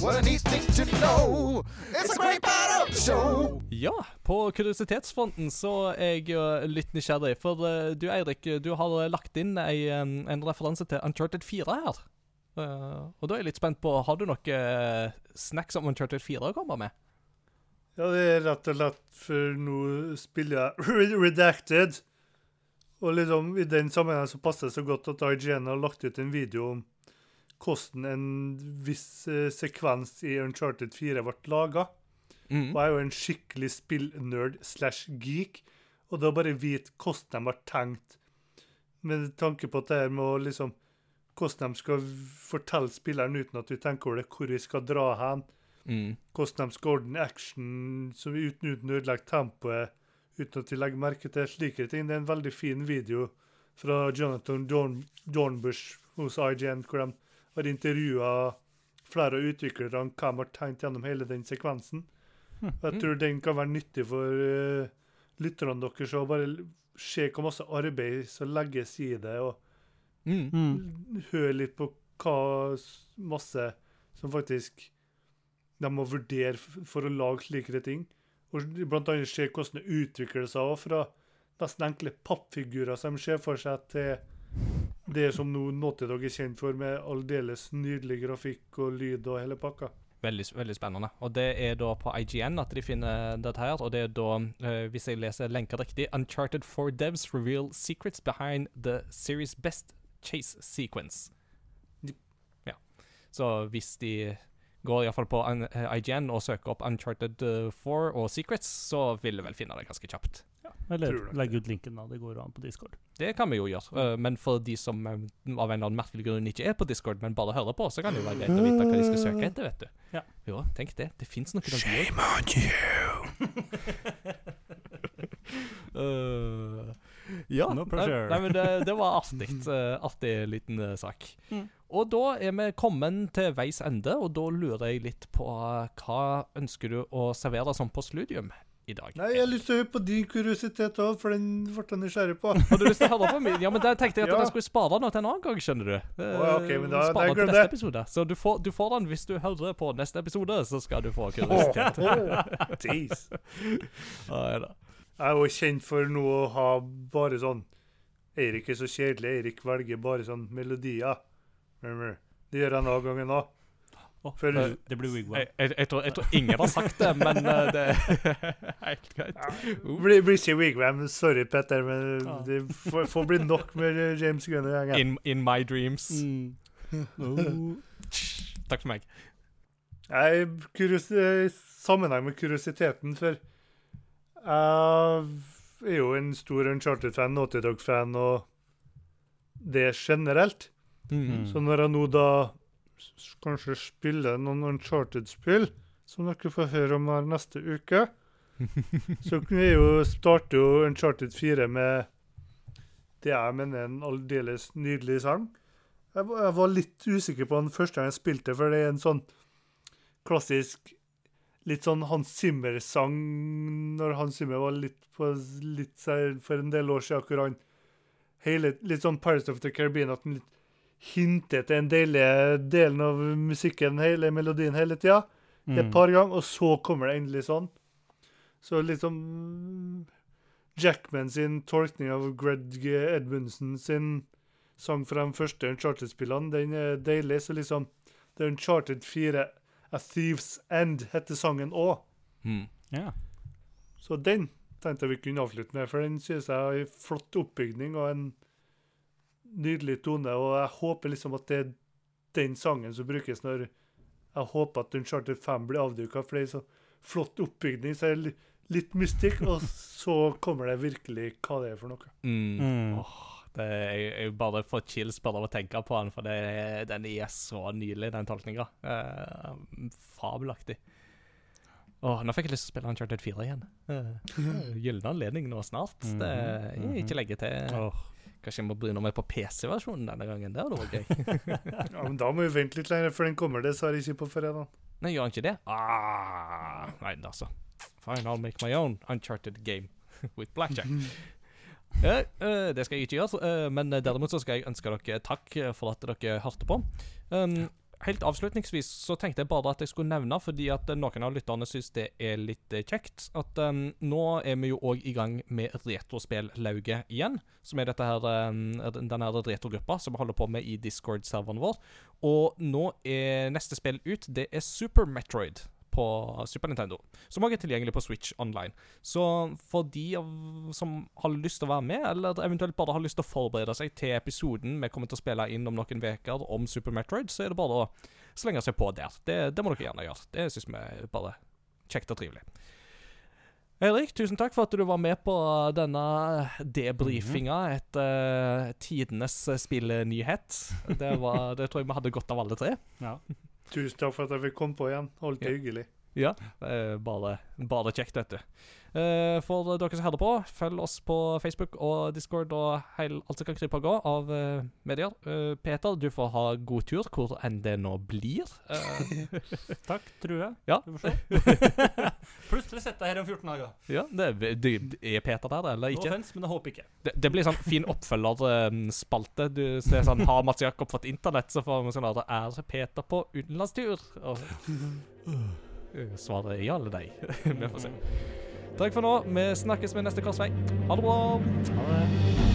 What a neat thing to know. It's a great part of the show. Ja, på kuriositetsfronten så er jeg jo litt nysgjerrig. For eh, du Eirik, du har lagt inn ei, em, en referanse til Uncharted 4 her. Eh, og da er jeg litt spent på Har du noe eh, snacks om Uncharted 4 å komme med? Ja, det er rett og slett for nå spiller jeg Redacted. Og liksom i den sammenhengen så passer det så godt at IGN har lagt ut en video om hvordan en viss eh, sekvens i Uncharted 4 ble laga. Mm. Og jeg er jo en skikkelig spillnerd slash geek. Og da bare vite hvordan de har tenkt, med tanke på at det her med å liksom Hvordan de skal fortelle spilleren uten at vi tenker over det, hvor vi skal dra hen. Mm. Hvordan de skal ordne action som uten, uten å ødelegge tempoet, uten at vi legger merke til slike ting. Det er en veldig fin video fra Jonathan Dorn, Dornbush hos IGN, hvor de har intervjua flere av utviklerne hva de har tenkt gjennom hele den sekvensen. Og jeg tror den kan være nyttig for uh, lytterne deres å bare se hvor masse arbeid som legges i det, og Mm. Mm. høre litt på hva masse som faktisk de må vurdere for å lage slikere ting. Og blant annet se hvordan det utvikler seg fra nesten enkle pappfigurer som de ser for seg, til det som nå Naughty Dog er kjent for, med aldeles nydelig grafikk og lyd og hele pakka. Veldig, veldig spennende. Og det er da på IGN at de finner dette her. Og det er da, uh, hvis jeg leser lenka riktig, Uncharted 4 devs reveal secrets behind the series best chase sequence. Ja. Så hvis de går iallfall på un- eh, IGN og søker opp Uncharted eh, 4 og secrets, så vil de vel finne det ganske kjapt. Eller legge ut linken, da. Det går an på Discord. Det kan vi jo gjøre. Eh, men for de som eh, av en eller annen merkelig grunn ikke er på Discord, men bare hører på, så kan det jo være greit å vite hva de skal søke etter, vet du. Ja. Jo, tenk det. Det fins noe on you! Uh, ja. No nei, pressure. nei, men det, det var artig. Uh, artig liten uh, sak. Mm. Og da er vi kommet til veis ende, og da lurer jeg litt på hva ønsker du å servere som postludium i dag? Nei, jeg har lyst til å høre på din kuriositet òg, for den ble jeg nysgjerrig på. Har du lyst til å høre på min? Ja, men da tenkte jeg at Ja. jeg skulle spare den til en annen gang, skjønner du. Oh, ja, ok, men da- spare den til neste episode. Så du får, du får den hvis du hører på neste episode, så skal du få kuriositet. Oh, oh. ah, ja. Jeg er jo kjent for nå å ha bare sånn Eirik er så kjedelig. Eirik velger bare sånn melodier. Det gjør jeg denne gangen òg. For Det, det blir wigwam. Jeg, jeg, jeg, tror, jeg tror ingen har sagt det, men uh, det er helt greit. blir blir ikke Wigwam. Sorry, Petter, men ah. det får, får bli nok med James Gunn og gjengen. In, in my dreams. Mm. Takk for meg. Jeg er kurios i sammenheng med kuriositeten, for jeg er jo en stor Uncharted-fan, Naughty Dog-fan, og det generelt. Mm. Så når jeg nå da kanskje spille noen Uncharted-spill, som dere får høre om her neste uke, så kunne vi jo starte jo Uncharted 4 med det jeg mener er en aldeles nydelig sang. Jeg, var- jeg var litt usikker på den første gang jeg spilte, for det er en sånn klassisk Litt sånn Hans Zimmer-sang når Hans Zimmer var litt på litt for en del år siden, hvor han hele, Litt sånn Pirates of the Caribbean, at han litt hinter til den deilige delen av musikken, hele melodien, hele tida. Et Mm. par ganger, og så kommer det endelig sånn. Så liksom Jackman sin tolkning av Greg Edmundsen sin sang fra de første Uncharted-spillene, den er deilig. Så liksom er Uncharted 4 A Thieves End heter sangen òg. Mm. Yeah. Så den tenkte jeg vi kunne avslutte med, for den synes jeg har en flott oppbygning og en nydelig tone. Og jeg håper liksom at det er den sangen som brukes når jeg håper at Uncharted 5 blir avduka, for det er så flott oppbygning. Så er det litt mystikk, og så kommer det virkelig hva det er for noe. Mm. Mm. Oh, det er, jeg, jeg bare får chills bare av å tenke på den, for det, den er så nydelig, den tolkninga. Eh, fabelaktig. Åh, nå fikk jeg lyst til å spille Uncharted 4 igjen. Uh, Gyllen anledning nå snart. Mhm, Det er mhm. ikke lenge til. Åh. Kanskje jeg må bryne meg på PC-versjonen denne gangen. Det hadde vært gøy. Ja, men Da må vi vente litt lenger, for den kommer dessverre ikke på fredag. Nei, gjør han ikke det? Ah, nei, altså. Fine, I'll make my own Uncharted game with blackjack. Eh, eh, det skal jeg ikke gjøre, eh, men eh, derimot så skal jeg ønske dere takk for at dere hørte på. Um, helt avslutningsvis så tenkte jeg bare at jeg skulle nevne, fordi at eh, noen av lytterne syns det er litt eh, kjekt, at um, nå er vi jo òg i gang med Retrospellauget igjen. Som er dette her, um, denne retrogruppa som vi holder på med i Discord-serveren vår. Og nå er neste spill ut, det er Super Metroid på Super Nintendo. Som også er tilgjengelig på Switch online. Så for de som har lyst til å være med, eller eventuelt bare har lyst til å forberede seg til episoden vi kommer til å spille inn om noen uker om Super Metroid, så er det bare å slenge seg på der. Det, det må dere gjerne gjøre. Det syns vi er bare kjekt og trivelig. Eirik, tusen takk for at du var med på denne debrifinga etter tidenes spillnyhet. Det, var, det tror jeg vi hadde godt av alle tre. Ja. Tusen takk for at jeg fikk komme på igjen. Alltid Ja. hyggelig. Ja, er bare, bare kjekt, vet du. Eh, for dere som hører på, følg oss på Facebook og Discord og heil, alt som kan krype og gå av uh, medier. Uh, Peter, du får ha god tur, hvor enn det nå blir. Eh, Takk, tror jeg. Ja. Vi får se. Plutselig sitter jeg her om 14 dager. ja, det, det, er Peter der, eller No ikke? offense, men jeg håper ikke. Det, det blir sånn fin oppfølgerspalte. Du ser sånn Har Mats Jakob fått internett, så får vi sånn at Er Peter på utenlandstur? Og eh, svaret er ja eller nei. Vi får se. Takk for nå. Vi snakkes ved neste korsvei. Ha det bra. Ha det.